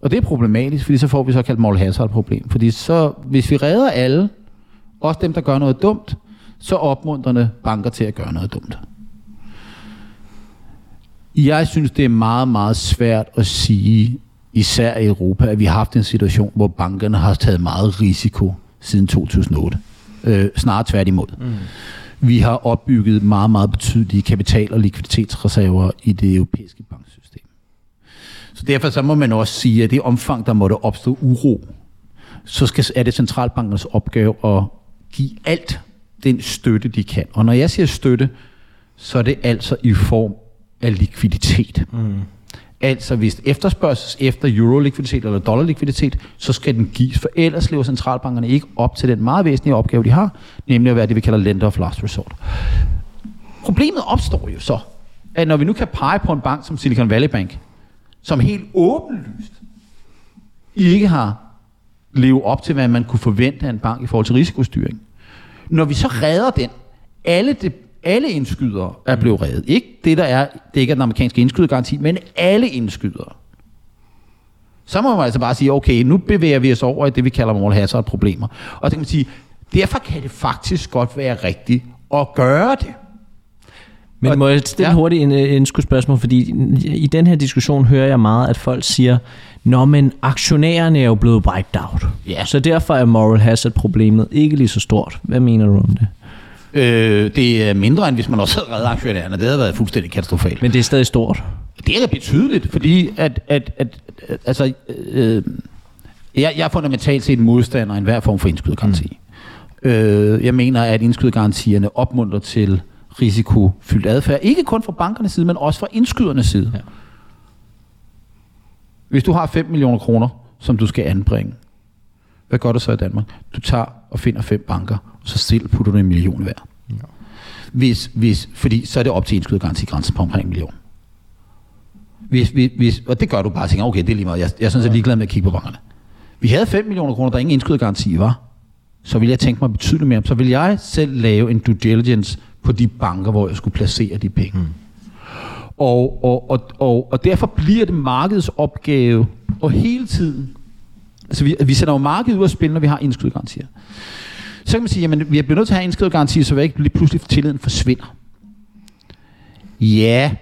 Og det er problematisk, fordi så får vi så kaldt moral hazard problem. Fordi så, hvis vi redder alle, også dem, der gør noget dumt, så opmuntrende banker til at gøre noget dumt. Jeg synes, det er meget, meget svært at sige, især i Europa, at vi har haft en situation, hvor bankerne har taget meget risiko siden 2008. Øh, snarere tværtimod. Mm. Vi har opbygget meget, meget betydelige kapital- og likviditetsreserver i det europæiske banksystem. Så derfor så må man også sige, at det omfang, der måtte opstå uro, så skal, er det centralbankernes opgave at give alt den støtte, de kan. Og når jeg siger støtte, så er det altså i form af likviditet. Mm. Altså hvis efterspørgsels efter euro-likviditet eller dollar-likviditet, så skal den gives, for ellers lever centralbankerne ikke op til den meget væsentlige opgave, de har, nemlig at være det, vi kalder lender of last resort. Problemet opstår jo så, at når vi nu kan pege på en bank som Silicon Valley Bank, som helt åbenlyst ikke har levet op til, hvad man kunne forvente af en bank i forhold til risikostyring. Når vi så redder den, alle det alle indskydere er blevet reddet. Ikke det, der er, det ikke er den amerikanske indskydergaranti, men alle indskydere. Så må man altså bare sige, okay, nu bevæger vi os over i det, vi kalder moral hazard problemer. Og så kan man sige, derfor kan det faktisk godt være rigtigt at gøre det. Men må jeg stille ja. hurtigt en, en spørgsmål, fordi i den her diskussion hører jeg meget, at folk siger, Nå, men aktionærerne er jo blevet wiped out. Ja. Så derfor er moral hazard problemet ikke lige så stort. Hvad mener du om det? Øh, det er mindre, end hvis man også havde reddet aktionærerne. Det havde været fuldstændig katastrofalt. Men det er stadig stort. Det er da betydeligt, fordi at, at, at, at altså, øh, jeg, jeg er fundamentalt set modstander af enhver form for indskydergaranti. Mm. Øh, jeg mener, at indskydergarantierne opmuntrer til risikofyldt adfærd. Ikke kun fra bankernes side, men også fra indskydernes side. Ja. Hvis du har 5 millioner kroner, som du skal anbringe, hvad gør du så i Danmark? Du tager og finder fem banker, og så selv putter du en million hver. Ja. Hvis, hvis, fordi så er det op til indskydergarantigrænsen på omkring en million. Hvis, hvis, hvis, og det gør du bare og tænker, okay, det er lige meget. Jeg, jeg er sådan set ligeglad med at kigge på bankerne. Vi havde 5 millioner kroner, der ingen indskydergaranti var. Så ville jeg tænke mig betydeligt mere. Så ville jeg selv lave en due diligence på de banker, hvor jeg skulle placere de penge. Mm. Og, og, og, og, og derfor bliver det markedets opgave og hele tiden, altså vi, vi sætter jo markedet ud af spil, når vi har indskudgarantier. Så kan man sige, at vi er nødt til at have indskudgarantier, så vi ikke lige pludselig tilliden forsvinder. Ja,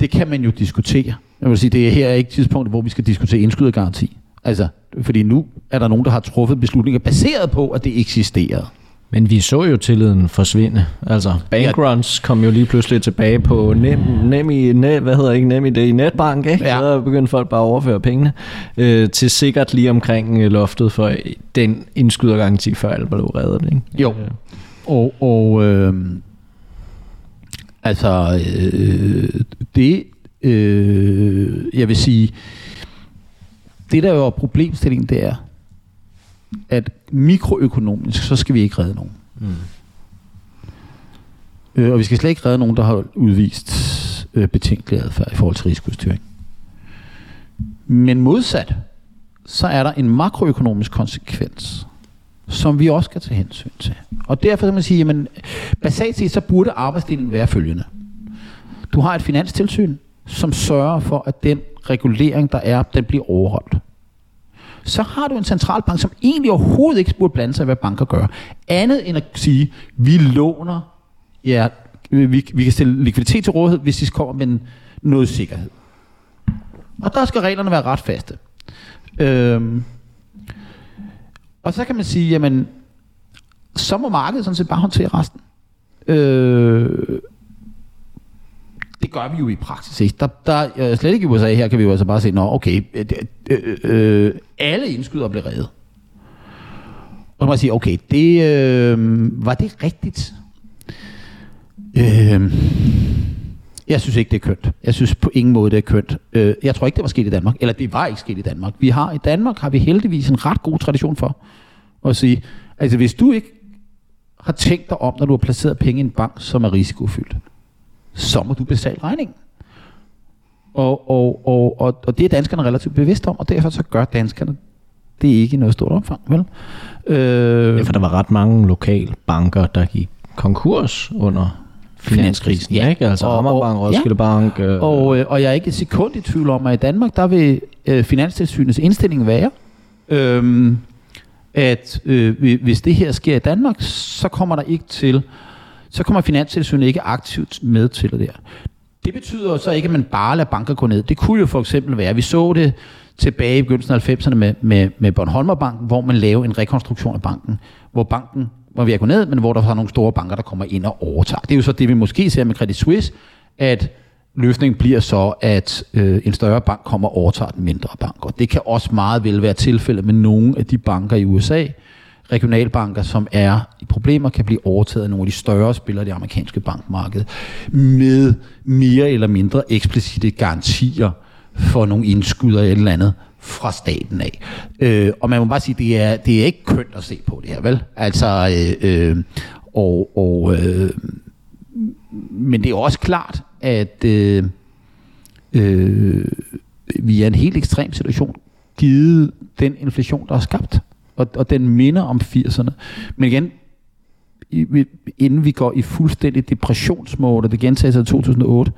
det kan man jo diskutere. Jeg vil sige, det er her ikke tidspunktet, hvor vi skal diskutere indskydergaranti. Altså, fordi nu er der nogen, der har truffet beslutninger baseret på, at det eksisterede. Men vi så jo tilliden forsvinde. Altså, bankruns kom jo lige pludselig tilbage på nem, nem i, nem, hvad hedder ikke, nem i det i netbank, ikke? Ja. Så begyndte folk bare at overføre pengene øh, til sikkert lige omkring øh, loftet for den indskydergaranti, før alt blev reddet, ikke? Jo. Øh. Og, og øh, altså, øh, det, øh, jeg vil sige, det der jo er problemstillingen, det er, at mikroøkonomisk, så skal vi ikke redde nogen. Mm. Øh, og vi skal slet ikke redde nogen, der har udvist øh, betænkelig adfærd i forhold til risikostyring. Men modsat, så er der en makroøkonomisk konsekvens, som vi også skal tage hensyn til. Og derfor kan man sige, at basalt set, så burde arbejdsdelingen være følgende. Du har et finanstilsyn, som sørger for, at den regulering, der er, den bliver overholdt så har du en centralbank, som egentlig overhovedet ikke burde blande sig i, hvad banker gør. Andet end at sige, vi låner, ja, vi, vi kan stille likviditet til rådighed, hvis de kommer med noget sikkerhed. Og der skal reglerne være ret faste. Øhm, og så kan man sige, jamen, så må markedet sådan set bare håndtere resten. Øh, det gør vi jo i praksis ikke. Der, der, slet ikke i USA her kan vi jo altså bare se, nå okay, øh, øh, øh, alle indskyder blev reddet. Og så må jeg sige, okay, det, øh, var det rigtigt? Øh, jeg synes ikke, det er kønt. Jeg synes på ingen måde, det er kønt. Øh, jeg tror ikke, det var sket i Danmark. Eller det var ikke sket i Danmark. Vi har i Danmark har vi heldigvis en ret god tradition for at sige, altså hvis du ikke har tænkt dig om, når du har placeret penge i en bank, som er risikofyldt, så må du betale regningen. Og, og, og, og, og det er danskerne relativt bevidste om, og derfor så gør danskerne det ikke i noget stort omfang, vel? Øh, ja, for der var ret mange lokale banker, der gik konkurs under finanskrisen, ja. ikke? Altså Amagerbank, Roskilde ja. Bank. Øh, og, øh, og jeg er ikke et sekund i tvivl om, at i Danmark, der vil øh, Finanstilsynets indstilling være, øh, at øh, hvis det her sker i Danmark, så kommer der ikke til så kommer Finanstilsynet ikke aktivt med til det der. Det betyder så ikke, at man bare lader banker gå ned. Det kunne jo for eksempel være, vi så det tilbage i begyndelsen af 90'erne med, med, med Bornholmerbanken, hvor man lavede en rekonstruktion af banken, hvor banken var ved at gå ned, men hvor der var nogle store banker, der kommer ind og overtager. Det er jo så det, vi måske ser med Credit Suisse, at løsningen bliver så, at øh, en større bank kommer og overtager den mindre bank. Og det kan også meget vel være tilfældet med nogle af de banker i USA, regionalbanker, som er i problemer, kan blive overtaget af nogle af de større spillere i det amerikanske bankmarked, med mere eller mindre eksplicite garantier for nogle indskud eller et eller andet fra staten af. Øh, og man må bare sige, det er, det er ikke kønt at se på det her, vel? Altså, øh, øh, og, og, øh, men det er også klart, at øh, øh, vi er i en helt ekstrem situation, givet den inflation, der er skabt og, og den minder om 80'erne. Men igen, inden vi går i fuldstændig depressionsmode, og det gentager sig i 2008,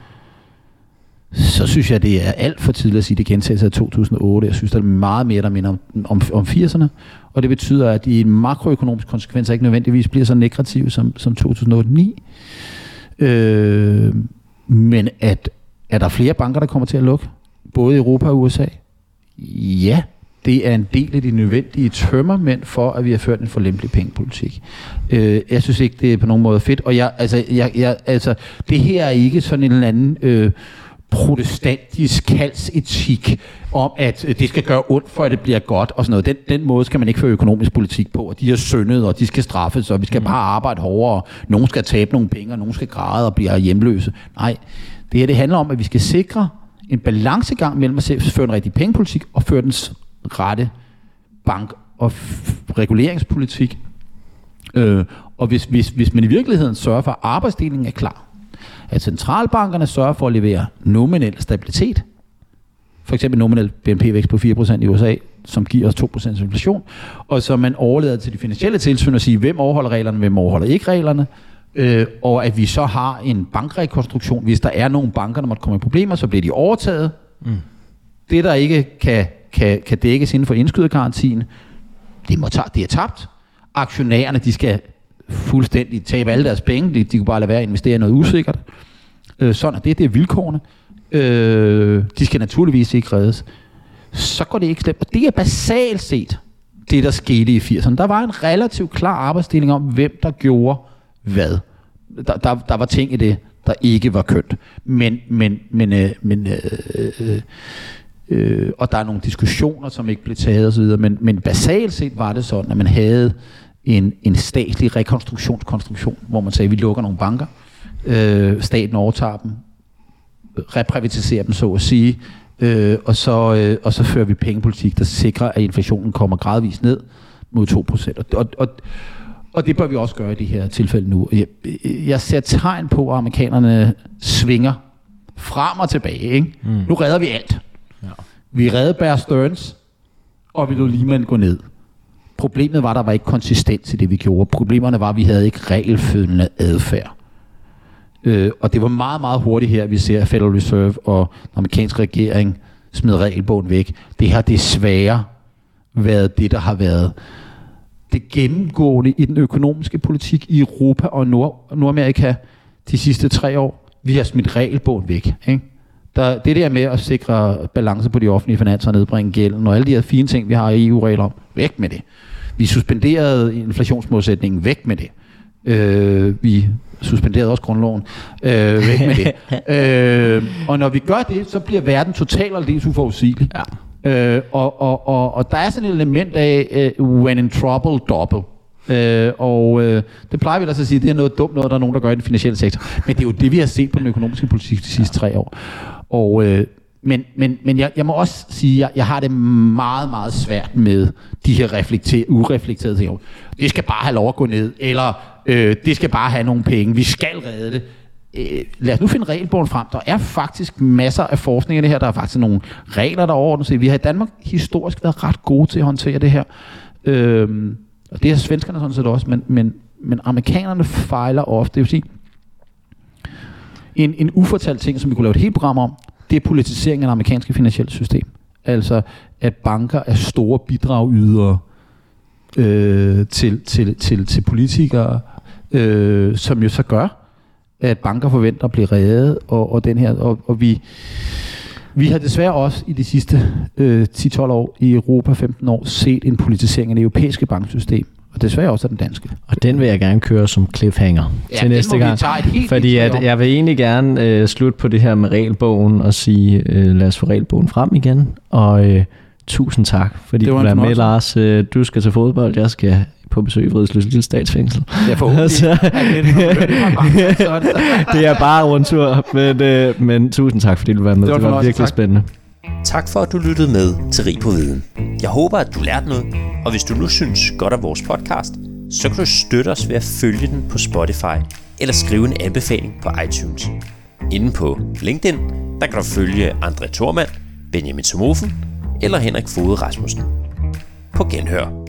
så synes jeg, det er alt for tidligt at sige, at det gentager sig i 2008. Jeg synes, der er meget mere, der minder om, om, om 80'erne. Og det betyder, at de makroøkonomiske konsekvenser ikke nødvendigvis bliver så negative som, som 2008-2009. Øh, men at, er der flere banker, der kommer til at lukke? Både i Europa og USA? Ja, det er en del af de nødvendige tømmermænd for, at vi har ført en forlempelig pengepolitik. Øh, jeg synes ikke, det er på nogen måde fedt, og jeg, altså, jeg, jeg, altså, det her er ikke sådan en eller anden... Øh, protestantisk kaldsetik om, at det skal gøre ondt, for at det bliver godt og sådan noget. Den, den måde skal man ikke føre økonomisk politik på, og de er syndet, og de skal straffes, og vi skal mm. bare arbejde hårdere, og nogen skal tabe nogle penge, og nogen skal græde og blive hjemløse. Nej, det her det handler om, at vi skal sikre en balancegang mellem at føre en rigtig pengepolitik og føre den rette bank- og reguleringspolitik. Øh, og hvis, hvis, hvis man i virkeligheden sørger for, at arbejdsdelingen er klar, at centralbankerne sørger for at levere nominel stabilitet, for eksempel nominel BNP-vækst på 4% i USA, som giver os 2% inflation, og så man overlader til de finansielle tilsyn at sige, hvem overholder reglerne, hvem overholder ikke reglerne, øh, og at vi så har en bankrekonstruktion. Hvis der er nogle banker, der måtte komme i problemer, så bliver de overtaget. Mm. Det, der ikke kan, kan, kan dækkes inden for indskydergarantien, det, må tage, det er tabt. Aktionærerne, de skal fuldstændig tabe alle deres penge. De, de kunne bare lade være at investere i noget usikkert. Øh, sådan er det. Det er vilkårene. Øh, de skal naturligvis ikke reddes. Så går det ikke slemt. Og det er basalt set det, der skete i 80'erne. Der var en relativt klar arbejdsdeling om, hvem der gjorde hvad. Der, der, der var ting i det, der ikke var kønt. Men, men, men, øh, men øh, øh, øh, og der er nogle diskussioner, som ikke blev taget osv., men, men basalt set var det sådan, at man havde en, en statlig rekonstruktionskonstruktion, hvor man sagde, at vi lukker nogle banker, øh, staten overtager dem, reprivatiserer dem, så at sige, øh, og, så, øh, og så fører vi pengepolitik, der sikrer, at inflationen kommer gradvist ned mod 2%. Og, og, og det bør vi også gøre i det her tilfælde nu. Jeg, jeg ser tegn på, at amerikanerne svinger frem og tilbage. Ikke? Mm. Nu redder vi alt. Ja. Vi redder Bear Stearns, og vi lod Lehman gå ned. Problemet var, at der var ikke konsistens i det, vi gjorde. Problemerne var, at vi havde ikke regelfølgende adfærd. Øh, og det var meget, meget hurtigt her, at vi ser Federal Reserve og den amerikanske regering smide regelbogen væk. Det har desværre været det, der har været det gennemgående i den økonomiske politik i Europa og Nord- Nordamerika de sidste tre år. Vi har smidt regelbogen væk. Ikke? Der, det der med at sikre balance på de offentlige finanser og nedbringe gælden, og alle de her fine ting, vi har i EU-regler om, væk med det. Vi suspenderede inflationsmålsætningen, væk med det. Øh, vi suspenderede også grundloven, øh, væk med det. [laughs] øh, og når vi gør det, så bliver verden totalt og aldeles uforudsigelig. Ja. Øh, og, og, og, og der er sådan et element af, uh, when in trouble, double. Øh, og øh, det plejer vi da at sige, det er noget dumt noget, der er nogen, der gør i den finansielle sektor. Men det er jo det, vi har set på den økonomiske politik de sidste tre år. Og, øh, men men, men jeg, jeg må også sige, at jeg, jeg har det meget, meget svært med de her reflekter, ureflekterede ting. Det skal bare have lov at gå ned, eller øh, det skal bare have nogle penge, vi skal redde det. Øh, lad os nu finde regelbogen frem. Der er faktisk masser af forskning i det her. Der er faktisk nogle regler, der overordnet sig. Vi har i Danmark historisk været ret gode til at håndtere det her. Øh, og det har svenskerne sådan set også, men, men, men amerikanerne fejler ofte. Det vil sige, en, en ufortalt ting, som vi kunne lave et helt program om, det er politiseringen af det amerikanske finansielle system. Altså, at banker er store bidragydere øh, til, til, til, til politikere, øh, som jo så gør, at banker forventer at blive reddet, og, og, den her, og, og vi, vi har desværre også i de sidste øh, 10-12 år i Europa, 15 år, set en politisering af det europæiske banksystem, og desværre også af den danske. Og den vil jeg gerne køre som cliffhanger ja, til næste gang. Fordi at jeg vil egentlig gerne øh, slutte på det her med regelbogen og sige, øh, lad os få regelbogen frem igen. Og øh, tusind tak, fordi du var med, Lars. Øh, du skal til fodbold, jeg skal på besøg i Vridsløs Lille Statsfængsel. Ja, forhåbentlig. [laughs] så, [laughs] det er bare rundtur, men, øh, men tusind tak, fordi du var med. Det var, det var virkelig tak. spændende. Tak for, at du lyttede med til Rig på Viden. Jeg håber, at du lærte noget, og hvis du nu synes godt af vores podcast, så kan du støtte os ved at følge den på Spotify eller skrive en anbefaling på iTunes. Inden på LinkedIn, der kan du følge André Thormand, Benjamin Somofen eller Henrik Fode Rasmussen. På genhør.